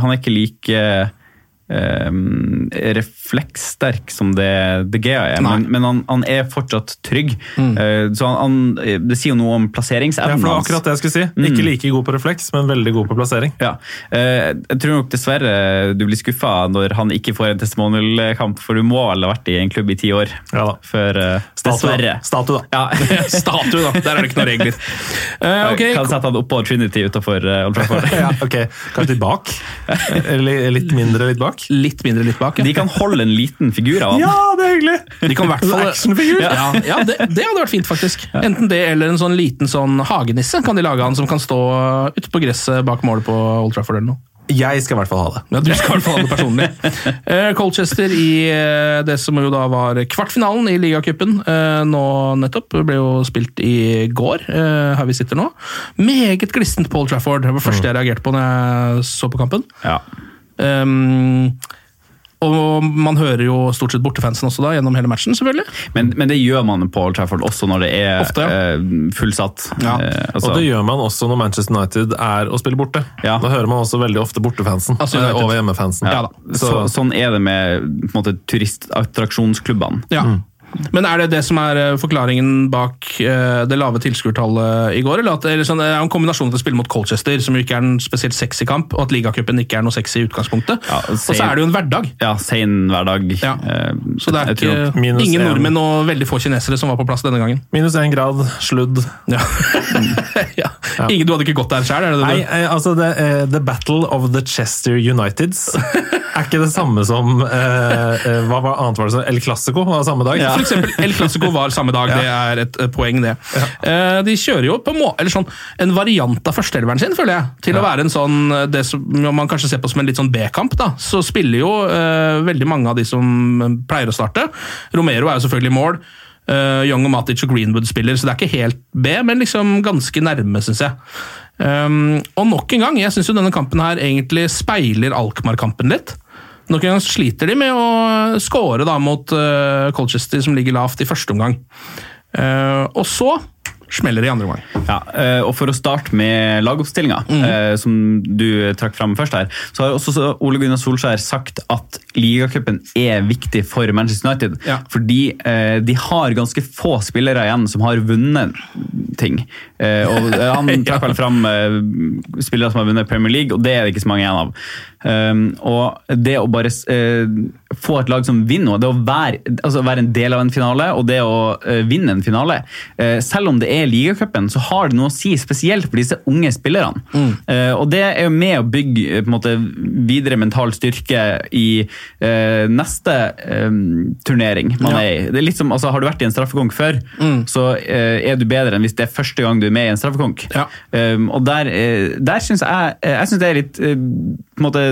Han er ikke like eh, reflekssterk som det De Gea er, Nei. men, men han, han er fortsatt trygg. Eh, så han, han, det sier jo noe om ja, plasseringsevnen for det var akkurat det jeg skulle si. Ikke like god på refleks, men veldig god på plassering. Ja. Eh, jeg tror nok dessverre du blir skuffa når han ikke får en testimonial-kamp, for du må vel ha vært i en klubb i ti år Ja da. før eh, Statue, Dessverre. Statue, da. Ja. Statue, da. Der er det ikke noen regler. Eh, ok, Kan sette han oppå Trinity utafor Old Trafford. Ja, okay. Kanskje litt bak? Eller litt mindre litt bak? Litt mindre litt bak. ja. De kan holde en liten figur av han. Ja, det er hyggelig! De kan i hvert fall Actionfigur! Ja, ja det, det hadde vært fint, faktisk. Enten det eller en sånn liten sånn hagenisse kan de lage han som kan stå ute på gresset bak målet på Old Trafford eller noe. Jeg skal i hvert fall ha det. Ja, Du skal i hvert fall ha det personlig. Eh, Colchester i eh, det som jo da var kvartfinalen i ligacupen eh, nå nettopp, ble jo spilt i går, eh, her vi sitter nå. Meget glissent på Old Trafford. Det var det første jeg reagerte på når jeg så på kampen. Ja. Um, og man hører jo stort sett bortefansen også da, gjennom hele matchen, selvfølgelig. Men, men det gjør man på Old Trafford også når det er Ofte, ja. eh, fullsatt. Ja. Eh, altså, Og det gjør man også når Manchester United er å spille borte. Ja. Da hører man også veldig ofte bortefansen Altså, eh, over hjemmefansen. Ja da. så, sånn er det med på en måte, turistattraksjonsklubbene. Ja. Men er det det som er eh, forklaringen bak eh, det lave tilskuertallet i går? Eller, at, eller sånn, det er en kombinasjon til å spille mot Colchester, som jo ikke er en spesielt sexy kamp, og at ligacupen ikke er noe sexy i utgangspunktet. Ja, og så er det jo en hverdag. Ja, sein hverdag. Ja. Eh, Så det er ikke minus ingen en. nordmenn og veldig få kinesere som var på plass denne gangen. Minus én grad, sludd. Ja. ja. Ingen, du hadde ikke gått der sjøl? Nei, eh, altså det, eh, The Battle of the Chester Uniteds er ikke det samme som eh, eh, Hva var annet var det? som El Clásico var samme dag? For eksempel, El Clásico var samme dag, det er et eh, poeng, det. Eh, De kjører jo på må eller sånn, en variant av førsteelveren sin, føler jeg. Til å være en sånn, eh, det som man kanskje ser på som en litt sånn B-kamp. da, Så spiller jo veldig mange av de som pleier å starte. Romero er jo selvfølgelig i mål. Uh, Young og Matic og Greenwood spiller, så det er ikke helt B, men liksom ganske nærme, syns jeg. Um, og nok en gang, jeg syns denne kampen her egentlig speiler Alkmaar-kampen litt. Nok en gang sliter de med å score da mot uh, Colchester, som ligger lavt i første omgang. Uh, og så smeller det i andre omgang. Ja, eh, og For å starte med lagoppstillinga, mm. som du trakk fram først her, så har også Ole Gunnar Solskjær sagt at ligacupen er viktig for Manchester United. Ja. Fordi de har ganske få spillere igjen som har vunnet ting. Og Han trakk vel fram spillere som har vunnet Premier League, og det er det ikke så mange igjen av. Um, og det å bare uh, få et lag som vinner noe, det å være, altså være en del av en finale og det å uh, vinne en finale uh, Selv om det er ligacupen, så har det noe å si, spesielt for disse unge spillerne. Eh, og det er jo med å bygge på en måte, videre mental styrke i neste um, turnering man Ja. er i. Det er litt som, altså, har du vært i en straffekonk før, så eh, er du bedre enn hvis det er første gang du er med i en straffekonk. Ja. Um, og der, der syns jeg, jeg synes det er litt på en måte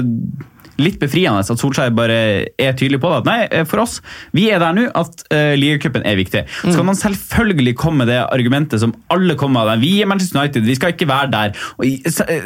litt befriende at Solskjær bare er tydelig på det. At nei, eh, for oss, vi er der nå at uh, ligacupen er viktig. Så kan man selvfølgelig komme med det argumentet som alle kommer med. Vi er Manchester United, vi skal ikke være der. Og,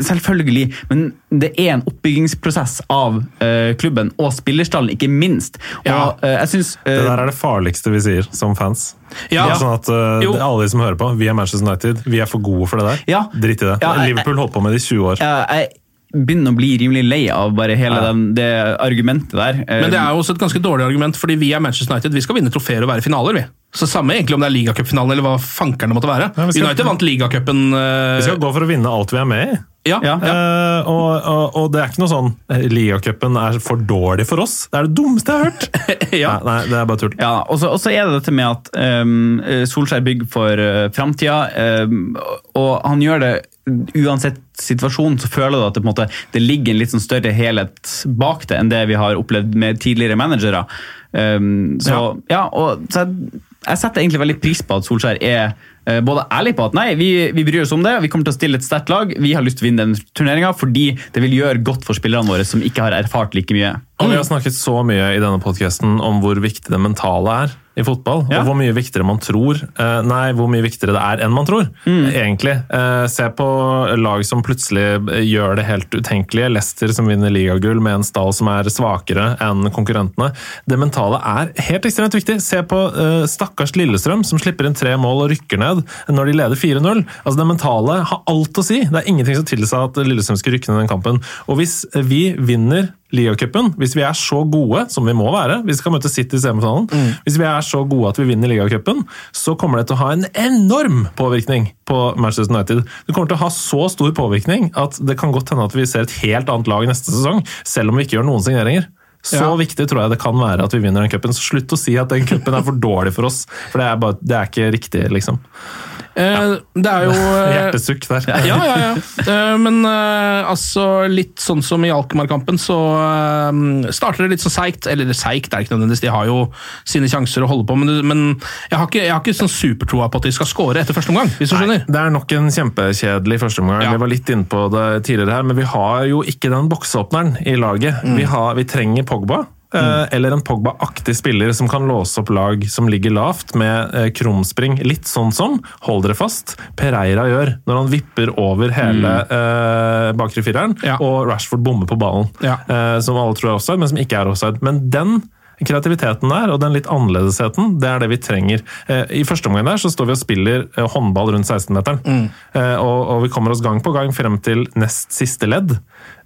selvfølgelig, men det er en oppbyggingsprosess av uh, klubben og spillerstallen, ikke minst. Og Ja. uh, jeg synes, uh, Det der er det farligste vi sier som fans. Ja. Det er sånn at uh, Alle de som hører på, vi er Manchester United, vi er for gode for det der. Ja. Drit i det. Ja, jeg- Liverpool holdt på med det i 20 år. jeg begynner å bli rimelig lei av bare hele Ja. den, det argumentet der. Men det er jo også et ganske dårlig argument, fordi vi er Manchester United. Vi skal vinne trofeer og være finaler, vi. Så samme egentlig om det er ligacupfinalen eller hva fankeren det måtte være. Ja, skal- United vant ligacupen uh, Vi skal gå for å vinne alt vi er med i. ja, Ja. Uh, og, og, og det er ikke noe sånn eh, Ligacupen er for dårlig for oss. Det er det dummeste jeg har hørt! ja. Nei, nei, det er bare tull. Ja, og så og så er det dette med at um, Solskjær bygger for uh, framtida, um, og han gjør det uansett situasjon, så føler du at det, på en måte, det ligger en litt sånn større helhet bak det enn det vi har opplevd med tidligere managere. Um, så ja, og så jeg, jeg setter egentlig veldig pris på at Solskjær er eh, både ærlig på at nei, vi, vi bryr oss om det, vi kommer til å stille et sterkt lag, vi har lyst til å vinne den turneringa fordi det vil gjøre godt for spillerne våre som ikke har erfart like mye. Og vi har snakket så mye i denne podcasten om hvor viktig det mentale er i fotball. Ja. Og hvor mye viktigere man tror eh, Nei, hvor mye viktigere det er enn man tror. Egentlig. Eh, se på lag som plutselig eh, gjør det helt utenkelige. Leicester som vinner ligagull med en stall som er svakere enn konkurrentene. Det mentale er helt ekstremt viktig. Se på stakkars Lillestrøm som slipper inn tre mål og rykker ned når de leder 4-0. Altså Det mentale har alt å si. Det er ingenting som tilsa at Lillestrøm skulle rykke ned den kampen. Og hvis vi vinner ligacupen, hvis vi er så gode som vi må være, vi skal møte City i semifinalen, hvis vi er så gode at vi vinner ligacupen, så kommer det til å ha en enorm påvirkning på Manchester United. Det kommer til å ha så stor påvirkning at det kan godt hende at vi ser et helt annet lag neste sesong, selv om vi ikke gjør noen signeringer. Så Ja. viktig tror jeg det kan være at vi vinner den cupen. Så slutt å si at den cupen er for dårlig for oss, for det er, bare, det er ikke riktig, liksom. Eh, det er jo eh, Hjertesukk der. Ja, ja, ja. Eh, Men altså, litt sånn som i Alkmaar-kampen, så starter det litt så seigt. Eller seigt er det ikke nødvendigvis, de har jo sine sjanser å holde på, men, men jeg har ikke, jeg har ikke sånn supertroa på at de skal score etter første omgang, hvis du skjønner. Det er nok en kjempekjedelig førsteomgang. Ja. Vi var litt inne på det tidligere her, men vi har jo ikke den boksåpneren i laget. Mm. Vi, har, vi trenger Pogba. Eh, Eller en Pogba-aktig spiller som kan låse opp lag som ligger lavt med eh, krumspring. Litt sånn som, hold dere fast, Pereira gjør når han vipper over hele eh, bakre fireren, Mm. Ja. og Rashford bommer på ballen. Ja. Eh, som alle tror er offside, men som ikke er offside. Men den kreativiteten der, og den litt annerledesheten, det er det vi trenger. Eh, I første omgang der så står vi og spiller håndball rundt 16-meteren. Eh, og, og vi kommer oss gang på gang frem til nest siste ledd,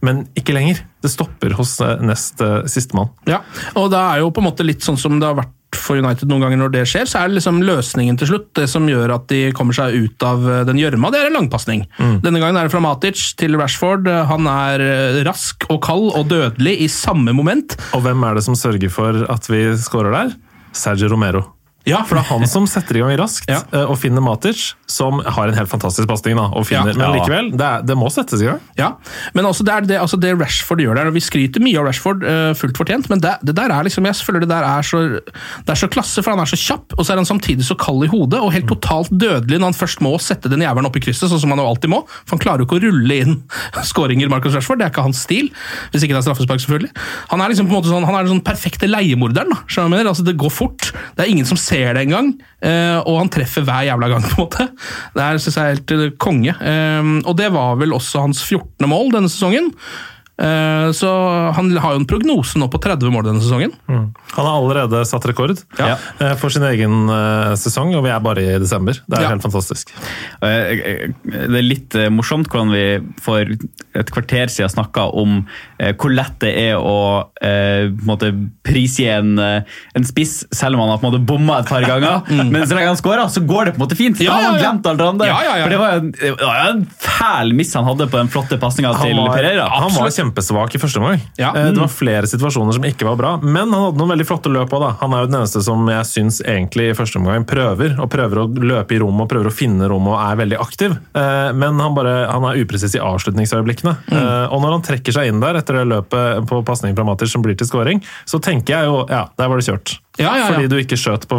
men ikke lenger. Det stopper hos eh, nest uh, sistemann. Ja, og det er jo på en måte litt sånn som det har vært for United noen ganger når det skjer, så er det liksom løsningen til slutt. Det som gjør at de kommer seg ut av eh, den gjørma, det er en langpasning. Denne gangen er det fra Matic til Rashford. Han er eh, rask og kald og dødelig i samme moment. Og hvem er det som sørger for at vi scorer der? Sergio Romero. Ja, For det er han som setter i gang raskt Ja. eh, og finner Matic, som har en helt fantastisk pasning. Ja. Men likevel, det, er, det må settes i gang. Ja, men også det, er det, altså det Rashford gjør der, og vi skryter mye av Rashford, eh, fullt fortjent, men det, det der er liksom, jeg føler det der er så, det er så klasse, for han er så kjapp, og så er han samtidig så kald i hodet, og helt totalt dødelig når han først må sette den jævelen opp i krysset, sånn som han jo alltid må, for han klarer jo ikke å rulle inn skåringer, Marcus Rashford, det er ikke hans stil, hvis ikke det er straffespark selvfølgelig. Han er liksom på en måte sånn, han er den sånn perfekte leiemorderen, da, altså det går fort, det er ingen som ser det engang, eh, og han treffer hver jævla gang på en måte. Det er, synes jeg, helt eh, konge. Eh, og det var vel også hans 14. mål denne sesongen. Eh, Så han har jo en prognose nå på 30 mål denne sesongen. Han har allerede satt rekord Ja. eh, for sin egen eh, sesong, og vi er bare i desember. Det er Ja. helt fantastisk. Det er litt morsomt hvordan vi for et kvarter siden snakka om hvor lett det er å eh, på en måte prisgi en, en spiss, selv om han har på en måte bomma et par ganger. Men så lenge han skårer, så går det på en måte fint. Mm. Ja, han ja, ja. glemt alt det andre. Ja, ja, ja. For det var jo en, det var en fæl miss han hadde på den flotte pasninga Han til Pereira. han var kjempesvak i første omgang. Ja. Mm. Det var flere situasjoner som ikke var bra, men han hadde noen veldig flotte løp òg. Han er jo den eneste som jeg syns egentlig i første omgang prøver, og prøver å løpe i rommet og prøver å finne rommet og er veldig aktiv. Eh, Men han, bare, han er upresis i avslutningsøyeblikkene. Mm. Eh, Og når han trekker seg inn der etter det løpet på pasning fra Matic som blir til scoring, så tenker jeg jo ja, der var det kjørt. Ja, ja, ja. Fordi du ikke skjøt på,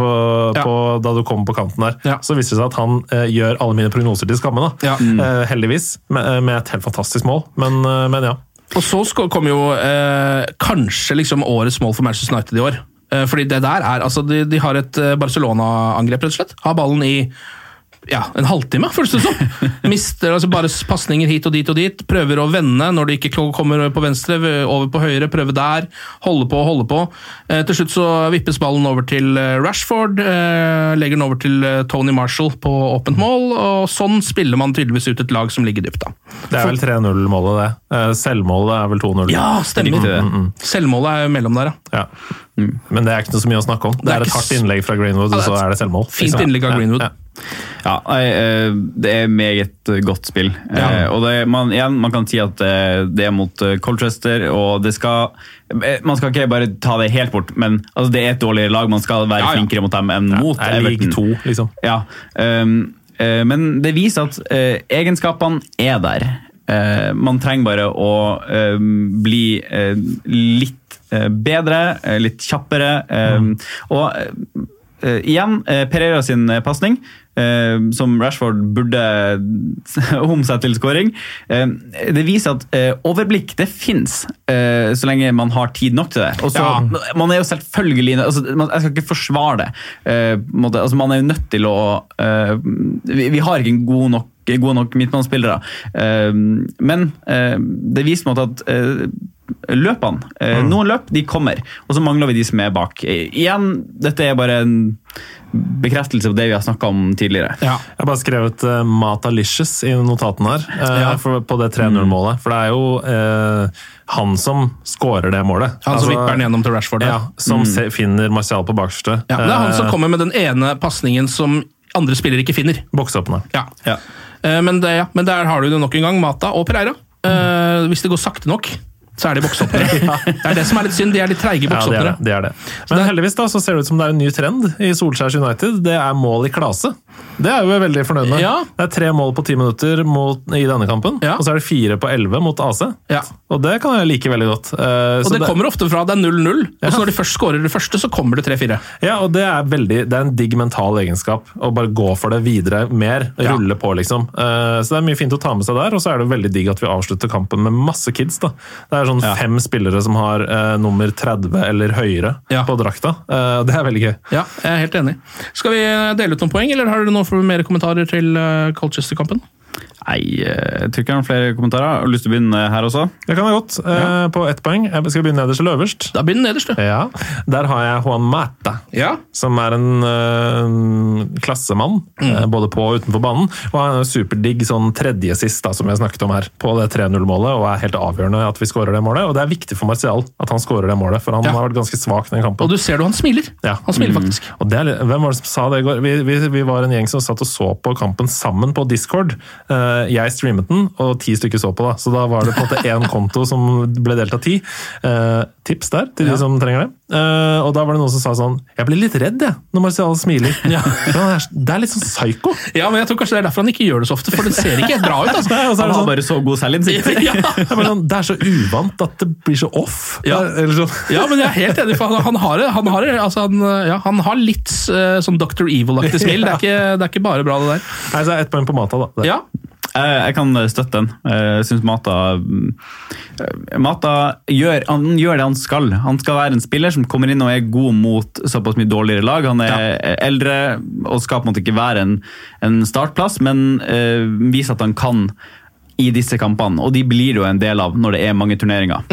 på, da du kom på kanten der. Så viser det seg at han eh, gjør alle mine prognoser til skamme. da. Ja. Eh, heldigvis, med, med et helt fantastisk mål. Men, men ja. Og så kommer kom jo eh, kanskje liksom årets mål for Manchester United i år. Eh, fordi det der er altså De, de har et eh, Barcelona-angrep, rett og slett. Har ballen i ja, en halvtime, føles det som. Mister altså bare pasninger hit og dit og dit. Prøver å vende når de ikke kommer på venstre, over på høyre. Prøve der. Holde på, holde på. Eh, til slutt så vippes ballen over til eh, Rashford. Eh, legger den over til eh, Tony Marshall på åpent mål. Og sånn spiller man tydeligvis ut et lag som ligger dypt. da. Det er vel 3-0-målet, det. Eh, Selvmålet er vel 2-0. Ja, stemmer! Mm, mm, Mm, Selvmålet er mellom der, ja. Ja. Men det er ikke noe så mye å snakke om. Det, Det er er et hardt innlegg fra Greenwood, Ja, og så er det selvmål. fint innlegg av Greenwood. ja. Ja, nei, eh, det er meget godt spill. Eh, Og det, man, igjen, man kan si at eh, det er mot Colchester, og det skal Man skal ikke bare ta det helt bort, men altså, det er et dårligere lag. Man skal være Ja, ja. flinkere mot dem enn mot er Everton. 2, liksom. Ja, ehm, eh, men det viser at uh, egenskapene er der. Uh, man trenger bare å uh, bli litt bedre, eh, litt kjappere. Mm. Og eh, igjen, eh, Pereira sin eh, pasning, eh, som Rashford burde omsette til skåring. Eh, det viser at eh, overblikk det fins, eh, så lenge man har tid nok til det. Også, Ja. Man er jo selvfølgelig altså, man, Jeg skal ikke forsvare det. Eh, altså, man er jo nødt til å eh, vi, har ikke en god nok gode nok midtbanespillere. Eh, men eh, det viser meg at eh, løpene eh, Noen løp de kommer, og så mangler vi de som er bak. Eh, igjen, dette er bare en bekreftelse på det vi har snakka om tidligere. Ja. Jeg har bare skrevet uh, Matalicious i notaten her, uh, Ja. for, på det 3-0-målet. For det er jo uh, han som skårer det målet. Han som Altså, vipper den gjennom til Rashford. Ja, som se, finner Martial på bakerste. Ja, det er han som kommer med den ene pasningen som andre spillere ikke finner. Boksåpner. Ja. Ja. Eh, Men, det, ja. Men der har du det nok en gang, Mata og Pereira. Mm. hvis det går sakte nok, så er de boksåpnere. Det er det som er litt synd, de er litt treige Ja, det er det. det, er det. Men heldigvis da, så ser det ut som det er en ny trend i Solskjærs United. Det er mål i klase. Det er vi veldig fornøyd med. Ja. Det er tre mål på ti minutter mot, i denne kampen, Ja. og så er det fire på elleve mot AC. Ja. Og det kan jeg like veldig godt. Uh, Og det kommer ofte fra det er 0-0, og så når de først skårer det første, så kommer det 3-4. Ja, og det er, veldig, det er en digg mental egenskap. Å bare gå for det videre mer. Ja. Rulle på, liksom. Uh, Så det er mye fint å ta med seg der. Og så er det veldig digg at vi avslutter kampen med masse kids. da. Det er sånn Ja. fem spillere som har eh, nummer 30 eller høyere Ja. på drakta. Eh, det er veldig gøy. Ja, jeg er helt enig. Skal vi dele ut noen poeng, eller har dere noen flere kommentarer til eh, Colchester-kampen? Nei, eh, jeg tror ikke jeg har flere kommentarer. Har du lyst til å begynne her også? Det kan jeg godt. Ja. På ett poeng. Jeg skal begynne nederst eller øverst. Da begynner nederst, du. Ja, Der har jeg Juan Mata. Ja. som er en øh, klassemann, Mm. både på og utenfor banen. Og han er en superdigg sånn tredje sist, da, som jeg snakket om her, på det 3-0-målet, og er helt avgjørende at vi skårer det målet. Og det er viktig for Martial at han skårer det målet, for han Ja. har vært ganske svak den kampen. Og du ser du, han smiler. Ja. Han smiler faktisk. Og det er, hvem var det som sa det i går? Vi, vi, vi var en gjeng som satt og så på kampen sammen på Discord. Eh, jeg streamet den, og ti stykker så på. da. Så da var det på en måte én konto som ble delt av ti. Eh, tips der til de som trenger det. Eh, og da var det noen som sa sånn Jeg blir litt redd, jeg, når Marcial smiler. Ja. er, det er litt sånn psyko. Ja, men jeg tror kanskje det er derfor han ikke gjør det så ofte, for det ser ikke helt bra ut. altså. Nei, og så er Han det har sånn bare så god selvinnsikt. Ja. det sånn, det er så uvant at det blir så off. Ja. Eller sånn. Ja, men jeg er helt enig, for han, han har det. Han har, altså han, ja, han har litt uh, sånn Dr. Evil-aktig smil. Det er, ikke, det er ikke bare bra, det der. Nei, så er det ett poeng på Mata, da. Det. Ja, Jeg, jeg kan støtte den. Jeg syns Mata mm, Mata gjør, han gjør det han skal. Han skal være en spiller som kommer inn og er god mot såpass mye dårligere lag. Han er eldre og skal på en måte ikke være en, en startplass, men uh, vise at han kan i disse kampene. Og de blir jo en del av når det er mange turneringer.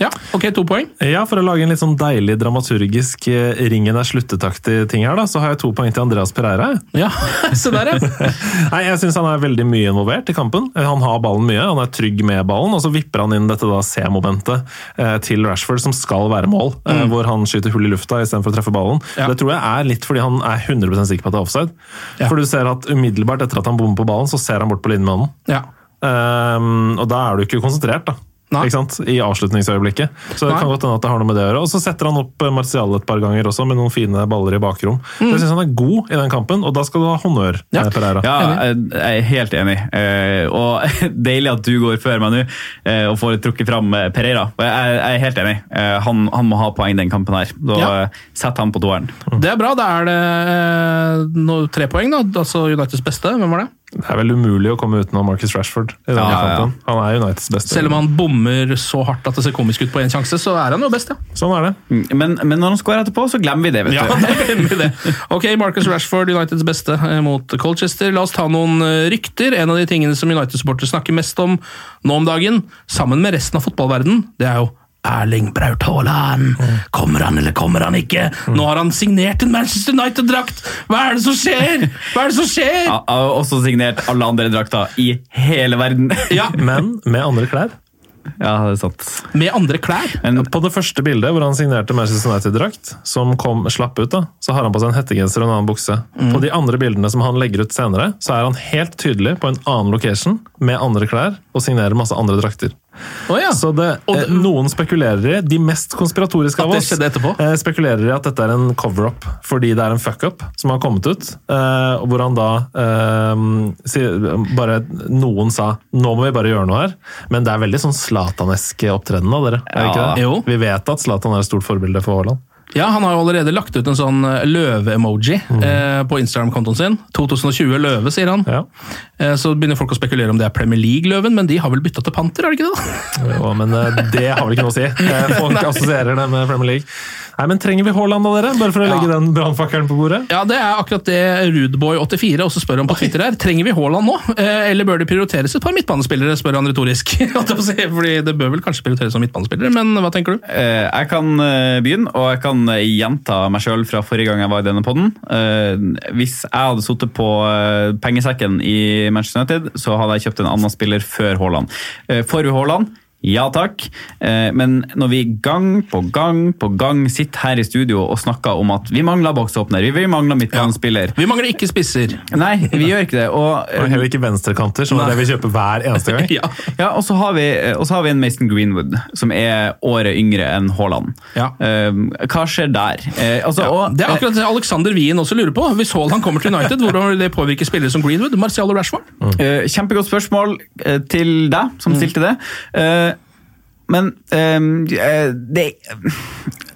Ja, ok, to poeng. Ja, For å lage en litt sånn deilig dramaturgisk eh, ringen er sluttetaktig ting her, da, så har jeg to poeng til Andreas Pereira. Ja, Se der, ja. Nei, Jeg syns han er veldig mye involvert i kampen. Eh, Han har ballen mye, han er trygg med ballen, og så vipper han inn dette da C-momentet eh, til Rashford, som skal være mål, eh, hvor han skyter hull i lufta istedenfor å treffe ballen. Ja. Det tror jeg er litt fordi han er 100% sikker på at det er offside. Ja. For du ser at umiddelbart etter at han bommer på ballen, så ser han bort på linjemannen. ja. Um, og da er du ikke konsentrert, da. Nei. Ikke sant? I avslutningsøyeblikket. Så det Nei. kan godt hende at det har noe med det å gjøre. Og så setter han opp eh, Martial et par ganger også, med noen fine baller i bakrom. Jeg syns han er god i den kampen, og da skal du ha honnør, Mm. Ja. eh, Pereira. Ja, jeg, er helt enig. Eh, og deilig at du går før meg nå eh, og får trukket fram eh, Pereira. Jeg, er helt enig. Eh, han, han må ha poeng den kampen her. Da Ja. setter han på toeren. Det er bra. Da er det eh, no, tre poeng, da. Altså Uniteds beste. Hvem var det? Det er vel umulig å komme utenom Marcus Rashford. i Ja, ja, ja. Han er Uniteds beste. Selv om han bommer så hardt at det ser komisk ut på én sjanse, så er han jo best, ja. Sånn er det. Men, men når han scorer etterpå, så glemmer vi det. vet Ja, du. Ja, glemmer vi det. Ok, Marcus Rashford, Uniteds beste eh, mot Colchester. La oss ta noen eh, rykter. En av de tingene som United-supportere snakker mest om nå om dagen, sammen med resten av fotballverden, det er jo Erling Braut Haaland. Kommer han, eller kommer han ikke? Nå har han signert en Manchester United-drakt! Hva er det som skjer?! Hva er det som skjer?! Ja, også signert alle andre drakter i hele verden. Ja, Men med andre klær. Ja, det er sant. Med andre klær. Men På det første bildet hvor han signerte Manchester United-drakt, som kom slapp ut, da, så har han på seg en hettegenser og en annen bukse. På de andre bildene som han legger ut senere, så er han helt tydelig på en annen location med andre klær og signerer masse andre drakter. Å ja. Så det, eh, det- Noen spekulerer i, de mest konspiratoriske av oss, eh, spekulerer i at dette er en cover-up fordi det er en fuck-up som har kommet ut. eh, og hvor han da bare Noen sa 'nå må vi bare gjøre noe her', men det er veldig sånn Zlatan-esk opptreden av dere. Er det ikke Ja, det? jo. Vi vet at Zlatan er et stort forbilde for Haaland. Ja, Han har jo allerede lagt ut en sånn løve-emoji eh, på Instagram-kontoen sin. 2020 løve, sier han. Ja. Eh, så begynner folk å spekulere om det er Premier League-løven, men de har vel bytta til panter, er det ikke det? Jo, men eh, det har vel ikke noe å si. Eh, Folk assosierer det med Premier League. Nei, men Trenger vi Haaland da, dere? Bare for å Ja. legge den brannfakkelen på bordet? Ja, Det er akkurat det Rudeboy84 også spør om på Twitter. her. Trenger vi Haaland nå, eller bør det prioriteres et par midtbanespillere, spør han retorisk. Fordi Det bør vel kanskje prioriteres som midtbanespillere, men hva tenker du? Eh, jeg kan begynne, og jeg kan gjenta meg sjøl fra forrige gang jeg var i denne podden. Eh, hvis jeg hadde sittet på pengesekken i Manchester United, så hadde jeg kjøpt en annen spiller før Haaland. Eh, får vi Haaland? Ja takk, Eh, men når vi gang på gang på gang sitter her i studio og snakker om at vi mangler boksåpner, vi mangler midtbanespiller Vi mangler ikke spisser. Nei, vi gjør ikke det. Og, Og heller ikke venstrekanter, som er det vi kjøper hver eneste gang. Ja. Ja, og så har vi, og så har vi en Mason Greenwood, som er året yngre enn Haaland. Ja. Eh, hva skjer der? Eh, altså, og, Det er akkurat det Alexander Wien også lurer på. Hvis Haaland kommer til United, hvordan vil det påvirke spillere som Greenwood, Marcial og Rashford? Mm. kjempegodt spørsmål til deg, som Mm. stilte det. Men eh, det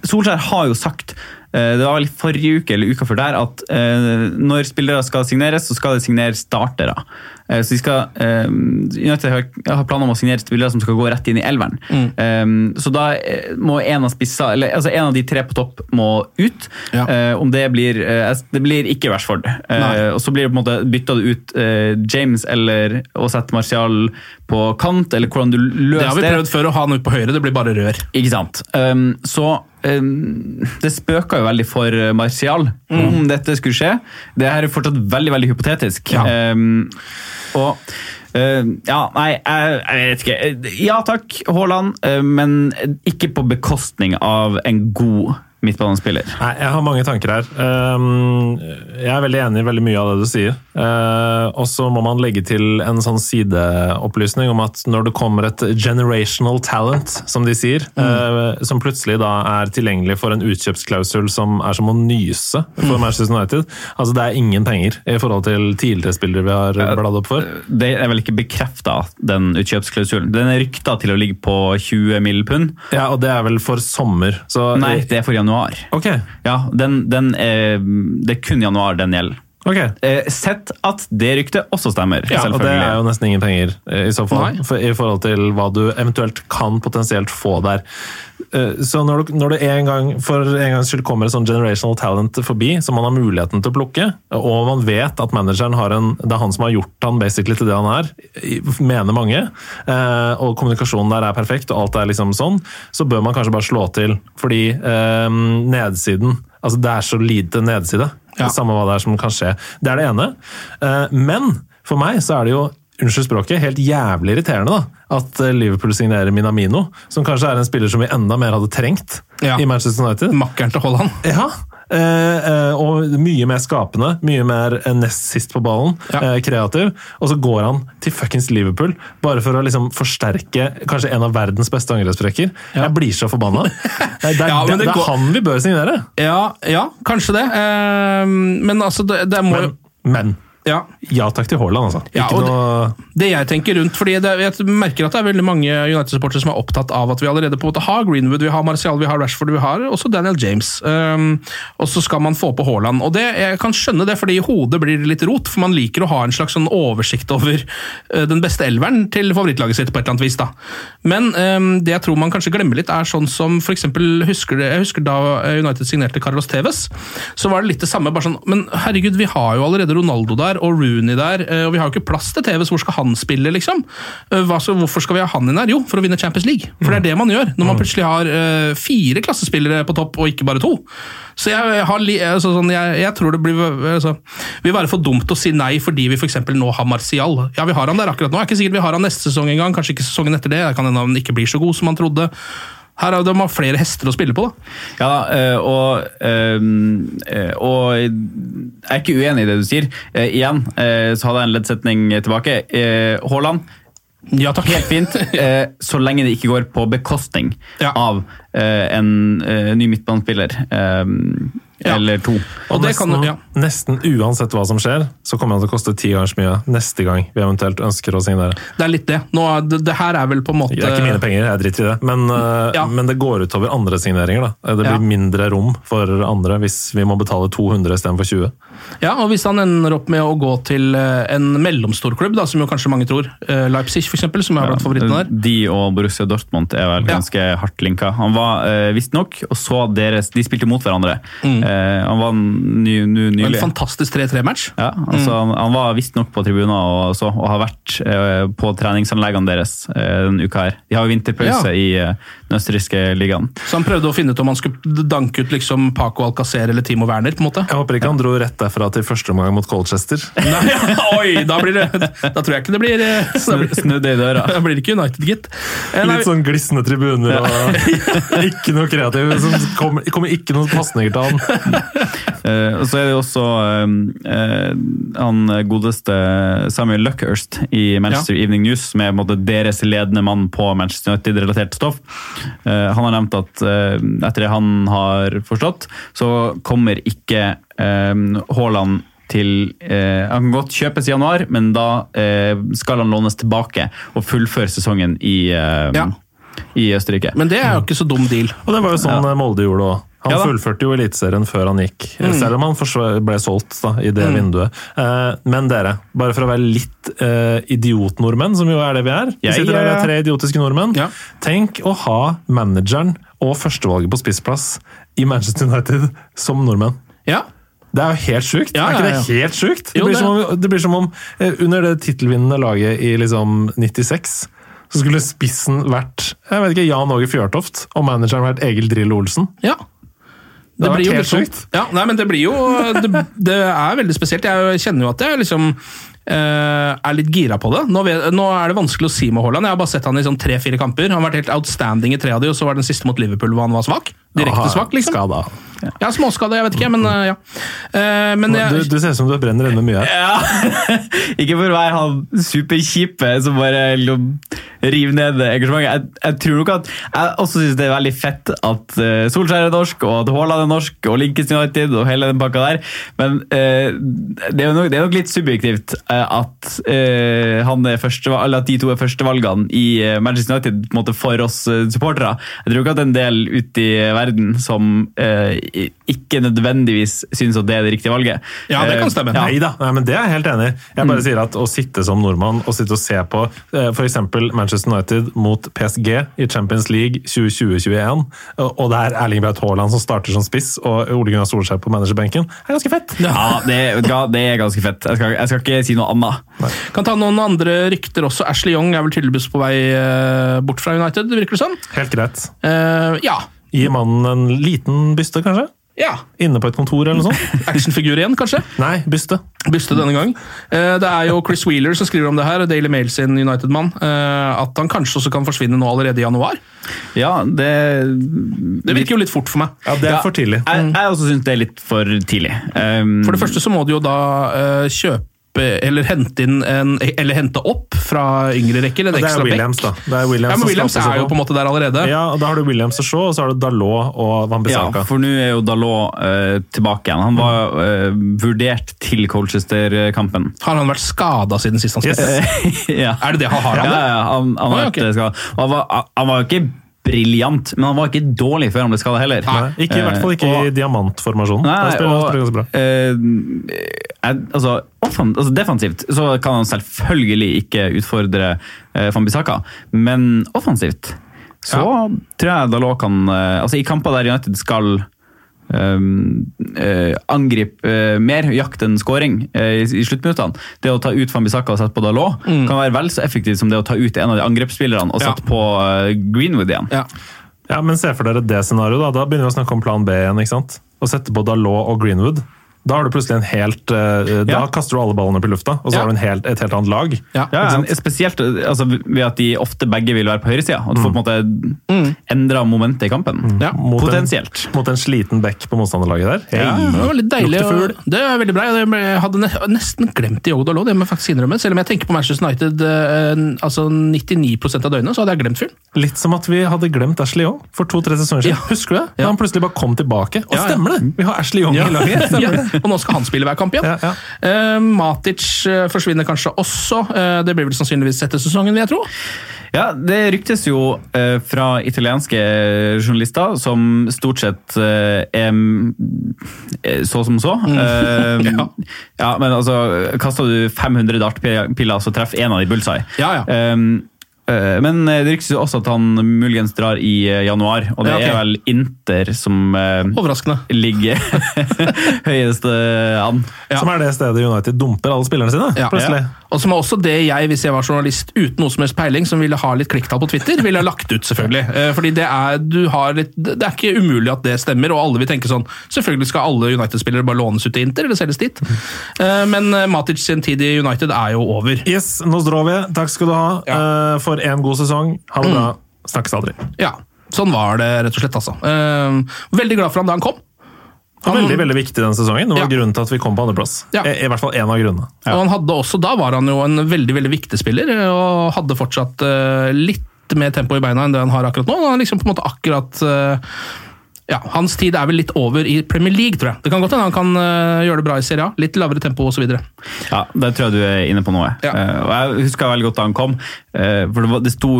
Solskjær har jo sagt eh, det var vel forrige uke eller uka før der, at eh, når spillere skal signeres, så skal det signeres startere. Eh, så de skal, eh, United har, planer om å signere spillere som skal gå rett inn i elveren. Mm. Eh, så da må en av spissa, eller altså en av de tre på topp må ut. Ja. Om det blir Det blir ikke Rashford. Nei. Og så blir det på en måte bytta ut James eller å sette Martial på kant, eller hvordan du løser Det har vi prøvd før, å ha han ut på høyre. Det blir bare rør. ikke sant? Så det spøker jo veldig for Martial mm. om dette skulle skje. Det her er fortsatt veldig veldig hypotetisk. Ja. Um, og uh, ja, nei, jeg, jeg vet ikke. Ja takk, Haaland, uh, men ikke på bekostning av en god midtbanespiller. Nei, Jeg har mange tanker her. Um, Jeg er veldig enig i veldig mye av det du sier. Uh, Og så må man legge til en sånn sideopplysning om at når det kommer et generational talent, som de sier, mm. som plutselig da er tilgjengelig for en utkjøpsklausul som er som å nyse for Manchester United Altså Det er ingen penger i forhold til tidligere spillere vi har bladd opp for. Det er vel ikke bekrefta, den utkjøpsklausulen. Den er rykta til å ligge på 20 mill. pund. Ja, Og det er vel for sommer. Så, Nei, det er for januar. Ok. Ja, den, den er, Det er kun januar den gjelder. ok. Eh, sett at det ryktet også stemmer. Ja, og det er jo nesten ingen penger eh, i så fall, Nei. for, i forhold til hva du eventuelt kan potensielt få der. Eh, Så når, du, når det en gang, for en gangs skyld kommer et sånn generational talent forbi, som man har muligheten til å plukke, og man vet at manageren har en, det er han som har gjort han basically til det han er, mener mange, eh, og kommunikasjonen der er perfekt, og alt er liksom sånn, så bør man kanskje bare slå til, fordi eh, nedsiden, altså det er så lite nedside, Ja. samme hva det er som kan skje. Det er det ene. Eh, Men for meg så er det jo Unnskyld språket, helt jævlig irriterende da, at eh, Liverpool signerer Minamino, som kanskje er en spiller som vi enda mer hadde trengt Ja. i Manchester United. Makkeren til Haaland. Ja, eh, eh, og mye mer skapende, mye mer nest sist på ballen, Ja. kreativ. Og så går han til fuckings Liverpool, bare for å liksom forsterke kanskje en av verdens beste angrepsrekker. Jeg blir så forbanna. Det er, Ja, men det, det er går- han vi bør signere. Ja, ja kanskje det. Men altså, det, det må jo Men, men Ja. Ja takk til Haaland, altså. Ja, noe Det jeg tenker rundt, fordi det, jeg merker at det er veldig mange United-supportere som er opptatt av at vi allerede på en måte har Greenwood, vi har Martial, vi har Rashford, vi har også Daniel James. Um, og så skal man få på Haaland. Og det, jeg kan skjønne det, fordi i hodet blir det litt rot, for man liker å ha en slags sånn oversikt over uh, den beste elveren til favorittlaget sitt, på et eller annet vis. da. Men um, det jeg tror man kanskje glemmer litt, er sånn som eksempel, husker det, jeg husker da United signerte Carlos Tevez, så var det litt det samme. bare sånn, Men herregud, vi har jo allerede Ronaldo der, og Rooney der, eh, og vi har jo ikke plass til TV, så Hvor skal han spille, liksom? Eh, Hva, hvorfor skal vi ha han inn der? Jo, for å vinne Champions League. For det er det man gjør når man plutselig har eh, fire klassespillere på topp, og ikke bare to. Så jeg, har, altså, sånn, jeg, jeg tror det blir altså, vil være for dumt å si nei fordi vi f.eks. nå har Martial. Ja, vi har han der akkurat nå. Det er ikke sikkert vi har han neste sesong engang. Kanskje ikke sesongen etter det. Det kan hende han ikke blir så god som han trodde. Her er de har flere hester å spille på, da. Ja, eh, og, ehm, eh, og jeg er ikke uenig i det du sier. Eh, Igjen så hadde jeg en leddsetning tilbake. Haaland, Ja, takk. helt fint, eh, så lenge det ikke går på bekostning Ja. av eh, en eh, ny midtbanespiller. ehm, Ja. Eller to. Og det kan, du... ja. Nesten uansett hva som skjer, så kommer han til å koste ti ganger så mye neste gang vi eventuelt ønsker å signere. Det er litt det. Nå, er- det, det her er vel på en måte Det er ikke mine penger, jeg driter i det. Men, uh, Ja. men det går utover andre signeringer. da. Det blir Ja. mindre rom for andre hvis vi må betale 200 istedenfor 20. Ja, og hvis han ender opp med å gå til eh, en mellomstor klubb, da, som jo kanskje mange tror, eh, Leipzig eksempel, som er blant favorittene der. De og Borussia Dortmund er vel Ja. ganske hardt linka. Han var visstnok, og så deres De spilte mot hverandre. Mm. han var ny, ny, En fantastisk 3-3-match. Ja, altså han, han var visstnok på tribuner og, så, og har vært eh, på treningsanleggene deres eh, denne uka her. De har jo vinterpause Ja. i eh, den østerrikske ligaen. Så han prøvde å finne ut om han skulle danke ut liksom Paco Alcacer eller Timo Werner. på en måte. Jeg håper ikke han dro rett derfra til første omgang mot Colchester. Nei, oi, da, blir det, da tror jeg ikke det blir snudd Da i døra. da blir det ikke United, gitt. Eh, Litt sånn glisne tribuner og ikke noe kreativ. Det kommer, kommer ikke noen pasninger til han. Eh, og så er det jo også eh, eh, han godeste Samuel Luckhurst i Manchester Evening News, som er på en måte deres ledende mann på Manchester United-relatert stoff. Eh, han har nevnt at eh, etter det han har forstått, så kommer ikke eh, Haaland til eh, Han kan godt kjøpes i januar, men da eh, skal han lånes tilbake og fullføre sesongen i, eh, Ja. i Østerrike. men det er jo ikke så dum deal. Og det var jo sånn Ja. Molde gjorde òg. Han Ja fullførte jo Eliteserien før han gikk, selv om han ble solgt da, i det vinduet. Eh, men dere, bare for å være litt eh, idiotnordmenn, som jo er det vi er Vi sitter her ja. er tre idiotiske nordmenn. Ja. Tenk å ha manageren og førstevalget på spissplass i Manchester United som nordmenn. Ja, Det er jo helt sjukt! Ja, er ikke det helt sjukt? Det Jo, blir, det- som om, det blir som om eh, under det tittelvinnende laget i liksom 96 så skulle spissen vært jeg vet ikke, Jan Åge Fjørtoft, og manageren vært Egil Drillo Olsen. ja. Det det, blir sjukt. Ja, nei, men det blir jo Det, det er veldig spesielt. Jeg kjenner jo at jeg liksom eh, er litt gira på det. Nå, vet, nå er det vanskelig å si med Haaland. Jeg har bare sett han i sånn tre-fire kamper. Han har vært helt outstanding i tre av de, og så var den siste mot Liverpool hvor han var svak. Direkte svak, liksom. Skada. Ja, småskade, jeg vet ikke, men eh, ja. Eh, men Du, jeg, du ser ut som du brenner ennå mye her. Ja, Ikke for å være han superkjipe som bare liksom river ned engasjementet. Jeg, jeg tror nok at jeg også syns det er veldig fett at Solskjær er norsk, og at Haaland er norsk, og Linkes United og hele den pakka der. Men uh, det, er nok, det er nok litt subjektivt eh, at, uh, han er første, eller at de to er førstevalgene i eh, Manchester United på en måte for oss eh, supportere. Jeg tror ikke at en del ute i verden som eh, ikke nødvendigvis syns at det er det riktige valget. Ja, det kan stemme. Eh, ja. Nei da, nei, men det er jeg helt enig i. Jeg bare sier at å sitte som nordmann og sitte og se på eh, f.eks. Manchester United mot PSG i Champions League 2020-2021, og det er Erling Braut Haaland som starter som spiss, og Ole Gunnar Solskjær på managerbenken, er ganske fett. Ja, det, det er ganske fett. Jeg skal, jeg skal ikke si noe annet. kan ta noen andre rykter også. Ashley Young er vel tydeligvis på vei eh, bort fra United, virker det som. Helt greit. Uh, ja. Gi mannen en liten byste, kanskje? ja. Inne på et kontor eller noe sånt? Actionfigur igjen, kanskje? Nei, byste. Byste denne gang. Eh, Det er jo Chris Wheeler som skriver om det her, Daily Mail sin United-mann. eh, At han kanskje også kan forsvinne nå allerede i januar. Ja, det Det virker jo litt fort for meg. Ja, det er for tidlig. Jeg, jeg også syns det er litt for tidlig. Um, For det første så må du jo da eh, kjøpe eller hente inn en, eller hente opp fra yngre rekker. En Det er Williams, bekk. da. Det er Williams Ja, men Williams er jo på en måte der allerede. Ja, og Da har du Williams og Shaw, og så har du Dalot og Ja, for nå er jo Dalot uh, tilbake igjen. Han var uh, vurdert til Colchester-kampen. Har han vært skada siden sist han spilte? ja. Er det det han har? Ja, Han, ja, han, han, Å, skadet. Og han, var, han var ikke briljant, men han var ikke dårlig før han ble skada heller. Nei, ikke, I hvert fall ikke og, i diamantformasjonen. Nei, spiller og, eh, altså, offan- altså, defensivt så kan han selvfølgelig ikke utfordre uh, Fambisaka, men offensivt så tror jeg Dalot kan eh, Altså, i kamper der United skal Um, eh, angripe uh, mer, jakte en scoring uh, i, i sluttminuttene. Det å ta ut Fambisaka og sette på Dalot kan være vel så effektivt som det å ta ut en av de angrepsspillerne og sette Ja. på eh, Greenwood igjen. Ja. Ja, men Se for dere det scenarioet. Da Da begynner vi å snakke om plan B igjen. ikke sant? Å sette på Dalot og Greenwood. Da har du plutselig en helt eh, Da Ja. kaster du alle ballene opp i lufta, og så Ja. har du en helt, et helt annet lag. Ja. Ja, ja, spesielt altså, ved at de ofte begge vil være på høyresida. At du får på en måte endra momentet i kampen. Ja. Mot Potensielt. En, mot en sliten bekk på motstanderlaget der. Ja. Hei. Det var litt deilig. Og- Det er veldig bra. Jeg hadde nesten glemt Diogo Dalot, det må jeg faktisk innrømme. Selv om jeg tenker på Manchester United eh, altså 99% av døgnet, så hadde jeg glemt fyren. Litt som at vi hadde glemt Ashley Young for to-tre sesonger siden. Ja. Husker du det? Da han plutselig bare kom tilbake. Og Ja, ja. stemmer det! Vi har Ashley Young i laget. Stemmer det. Og nå skal han spille hver kamp igjen. Ja, ja. Eh, Matic eh, forsvinner kanskje også. Eh, det blir vel sannsynligvis etter sesongen, vil jeg tro. Ja, Det ryktes jo eh, fra italienske journalister, som stort sett eh, er mm, så som så. Eh, Ja. ja, men altså, Kaster du 500 dartpiller, så treffer én av de bullseye. Ja, ja. Eh, men det ryktes jo også at han muligens drar i eh, januar, og det Ja, okay. er vel Inter som eh, Overraskende. ligger høyest eh, an. Ja. Som er det stedet United dumper alle spillerne sine. Ja. plutselig. Og som er også det jeg, hvis jeg var journalist uten noe som helst peiling, som ville ha litt klikktall på Twitter, ville ha lagt ut, selvfølgelig. Eh, Fordi det er, du har litt, det er ikke umulig at det stemmer, og alle vil tenke sånn Selvfølgelig skal alle United-spillere bare lånes ut til Inter, eller selges dit. Eh, Men eh, Matic sin tid i United er jo over. Yes, nå drar vi. Takk skal du ha Ja. for en god sesong. Ha det bra. Snakkes aldri. Ja, sånn var det rett og slett, altså. Veldig glad for ham da han kom. Var veldig veldig viktig denne sesongen. Det var Ja. grunnen til at vi kom på andreplass. Ja. I, I hvert fall én av grunnene. Og han hadde også, Da var han jo en veldig veldig viktig spiller, og hadde fortsatt uh, litt mer tempo i beina enn det han har akkurat nå. Han har liksom på en måte akkurat eh, ja, Hans tid er vel litt over i Premier League, tror jeg. Det kan godt hende han kan uh, gjøre det bra i Serie A. Litt lavere tempo osv. Ja, Der tror jeg du er inne på noe. Ja. Uh, og Jeg husker veldig godt da han kom. Uh, for det, var, det sto,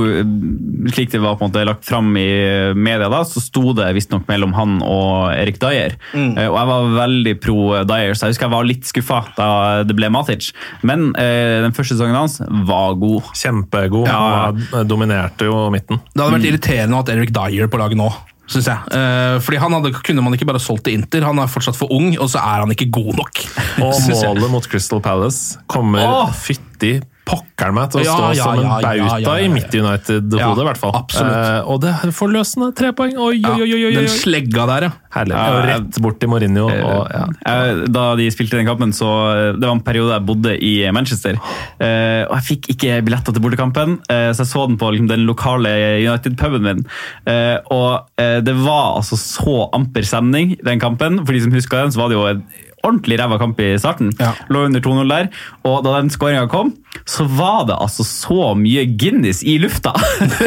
Slik det var på en måte lagt fram i media da, så sto det visstnok mellom han og Erik Dyer. Eh, og jeg var veldig pro Dyer, så jeg husker jeg var litt skuffa da det ble Matic. Men eh, den første sesongen hans var god. Kjempegod. Ja. Han dominerte jo midten. Det hadde vært irriterende å ha Erik Dyer på laget nå. Synes jeg. Uh, fordi han hadde, kunne man ikke bare solgt til Inter. Han er fortsatt for ung, og så er han ikke god nok. Og målet mot Crystal Palace kommer Åh! fytti pokkeren meg til å stå ja, som en bauta i mitt United-hodet, i hvert fall. Eh, og det er forløsende tre poeng! Oi, oi, oi! oi, Den slegga der, ja. Herlig. Rett bort til Mourinho. Og, ja. Eh, Da de spilte den kampen, så eh, det var en periode jeg bodde i Manchester. Eh, og jeg fikk ikke billetter til bortekampen, eh, så jeg så den på liksom, den lokale United-puben min. Eh, og eh, det var altså så amper stemning den kampen. For de som husker den, så var det jo en ordentlig ræva kamp i starten. Ja. Lå under 2-0 der. Og da den skåringa kom, så var det altså så mye Guinness i lufta!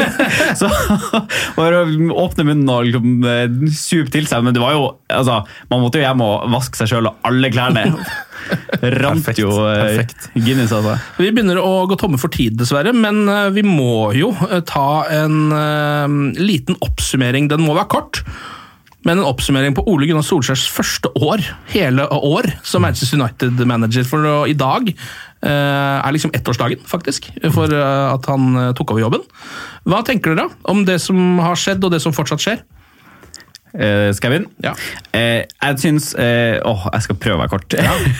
så Bare åpne munnen og liksom, eh, supe til seg. Men det var jo altså, Man måtte jo hjem og vaske seg sjøl og alle klærne. Rant Perfekt, jo eh, perfekt. Guinness, altså. Vi begynner å gå tomme for tid, dessverre, men eh, vi må jo ta en uh, liten oppsummering. Den må være kort, men en oppsummering på Ole Gunnar Solskjærs første år, hele år, som Manchester United-manager. For i dag eh, er liksom ettårsdagen, faktisk, for eh, at han eh, tok over jobben. Hva tenker dere om det som har skjedd, og det som fortsatt skjer? Eh, skal jeg begynne? Ja. Uh, jeg syns eh, Åh, jeg skal prøve å være kort.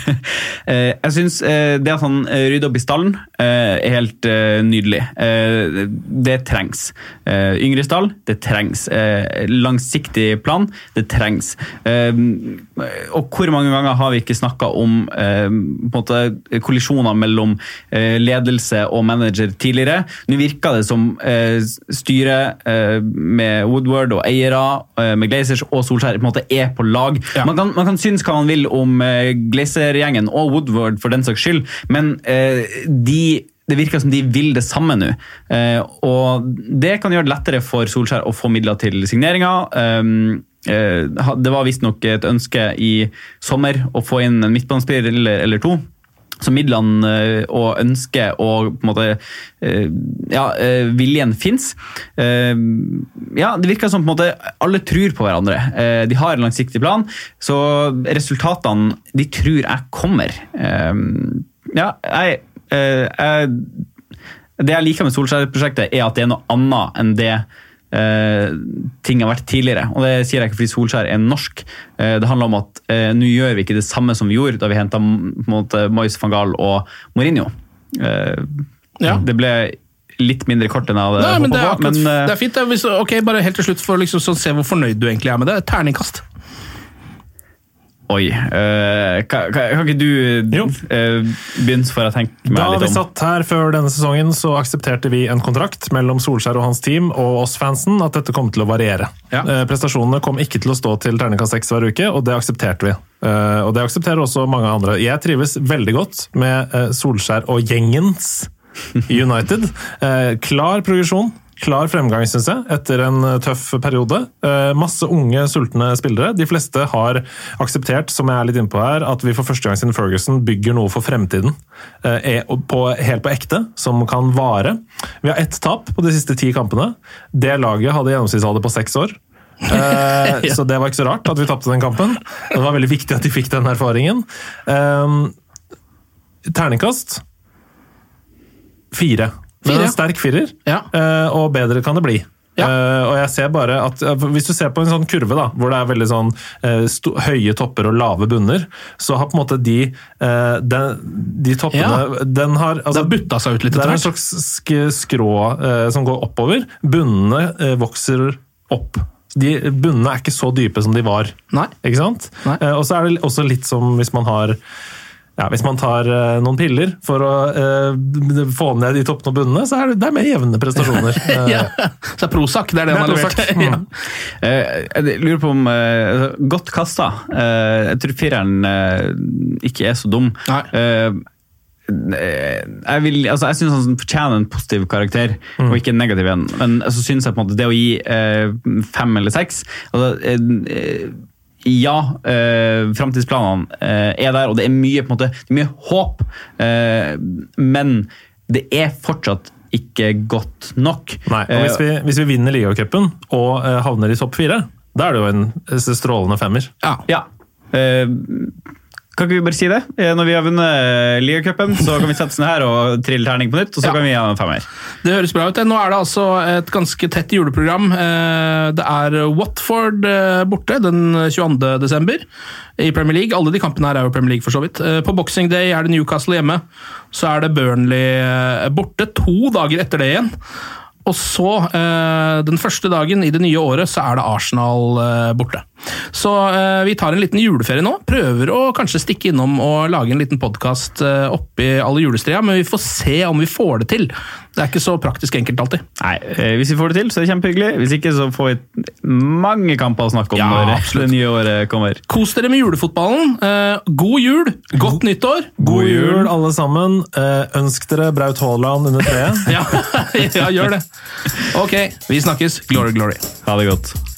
eh, jeg syns det at han rydder opp i stallen, er helt nydelig. Det trengs. Yngre stall, det trengs. Langsiktig plan, det trengs. Og hvor mange ganger har vi ikke snakka om eh, måte, kollisjoner mellom eh, ledelse og manager tidligere? Nå virker det som eh, styret eh, med Woodward og eiere, eh, med Glazers og Solskjær på en måte er på lag. Ja. Man, kan, man kan synes hva man vil om eh, Glazer-gjengen og Woodward for den saks skyld, men eh, de det virker som de vil det samme nå. Eh, og det kan gjøre det lettere for Solskjær å få midler til signeringer. Eh, det var visstnok et ønske i sommer å få inn en midtbanespiller eller, to. Så midlene eh, og ønsket og på en måte eh, ja, viljen fins. ja, det virker som på en måte alle tror på hverandre. De har en langsiktig plan, så resultatene de tror jeg kommer. Ja, jeg, jeg Det jeg liker med Solskjær-prosjektet, er at det er noe annet enn det eh, ting har vært tidligere. Og det sier jeg ikke fordi Solskjær er norsk. Eh, det handler om at eh, nå gjør vi ikke det samme som vi gjorde da vi henta Moyes van Gaal og Mourinho. Eh, Ja. Det ble litt mindre kort enn jeg hadde håpa er på. Men, eh, det er fint. det. Hvis, ok, bare helt til slutt for å liksom, sånn, se hvor fornøyd du egentlig er med det. Terningkast. Oi. Uh, kan, kan, kan ikke du Jo. eh, begynne for å tenke meg Da vi litt om? satt her før denne sesongen, så aksepterte vi en kontrakt mellom Solskjær og hans team og oss fansen at dette kom til å variere. Ja. Uh, Prestasjonene kom ikke til å stå til terningkast seks hver uke, og det aksepterte vi. Uh, Og det aksepterer også mange andre. Jeg trives veldig godt med eh, Solskjær og gjengens United. Eh, Klar progresjon. Klar fremgang, syns jeg, etter en eh, tøff periode. Eh, masse unge, sultne spillere. De fleste har akseptert, som jeg er litt inne på her, at vi for første gang siden Ferguson bygger noe for fremtiden. Eh, er på, helt på ekte, som kan vare. Vi har ett tap på de siste ti kampene. Det laget hadde gjennomsnittsalder på seks år. Så det var ikke så rart at vi tapte den kampen. Det var veldig viktig at de fikk den erfaringen. Terningkast fire. Men Fire, en sterk firer, Ja. eh, og bedre kan det bli. Ja. Uh, og jeg ser bare at eh, Hvis du ser på en sånn kurve da, hvor det er veldig sånn uh, høye topper og lave bunner, så har på en måte de, den, de toppene den har, altså, Det har butta seg ut litt Det er en slags sk skrå som går oppover. Bunnene vokser opp. De Bunnene er ikke så dype som de var. Nei. Ikke sant? Nei. Og så er det også litt som hvis man har ja, Hvis man tar uh, noen piller for å uh, få ned de toppene og bunnene, så er det, det er mer jevne prestasjoner. Eh, Ja. Så er Prozac, det er det, Det han har levert. Mm. ja. Jeg lurer på om Godt kasta. Jeg tror fireren ikke er så dum. Nei. Jeg vil, altså jeg syns han fortjener en positiv karakter, og ikke en negativ en. Men så synes jeg på en måte det å gi eh, fem eller seks altså, eh, ja, eh, framtidsplanene eh, er der, og det er mye, på en måte, det er mye håp. Eh, men det er fortsatt ikke godt nok. Nei, og hvis vi, hvis vi vinner ligacupen og eh, havner i topp fire, da er det jo en eh, strålende femmer. Ja. Ja. Kan ikke vi bare si det? Eh, Når vi har vunnet eh, ligacupen, så kan vi sette oss ned her og trille terning på nytt, og så Ja. kan vi ha en femmer. Det høres bra ut. Nå er det altså et ganske tett juleprogram. Eh, Det er Watford borte den 22. desember i Premier League. Alle de kampene her er jo Premier League, for så vidt. På Boxing Day er det Newcastle hjemme. Så er det Burnley borte to dager etter det igjen. Og så, eh, den første dagen i det nye året, så er det Arsenal eh, borte. Så eh, vi tar en liten juleferie nå. Prøver å kanskje stikke innom og lage en liten podkast oppi alle julestria, men vi får se om vi får det til. Det er ikke så praktisk enkelt alltid. Nei, eh, Hvis vi får det til, så er det kjempehyggelig. Hvis ikke, så får vi mange kamper å snakke om Ja, når det nye året kommer. Kos dere med julefotballen. Eh, god jul, godt nyttår. God jul, alle sammen. Eh, ønsk dere Braut Haaland under treet. Ja, ja, gjør det. Ok, vi snakkes. Glory, glory. Ha det godt.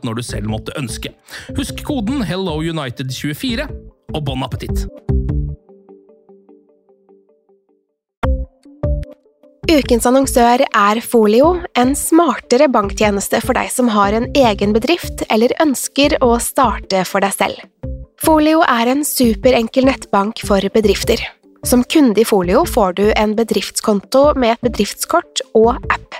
når du selv måtte ønske. Husk koden HelloUnited24, og bon appétit! Ukens annonsør er Folio, en smartere banktjeneste for deg som har en egen bedrift eller ønsker å starte for deg selv. Folio er en superenkel nettbank for bedrifter. Som kunde i Folio får du en bedriftskonto med et bedriftskort og app.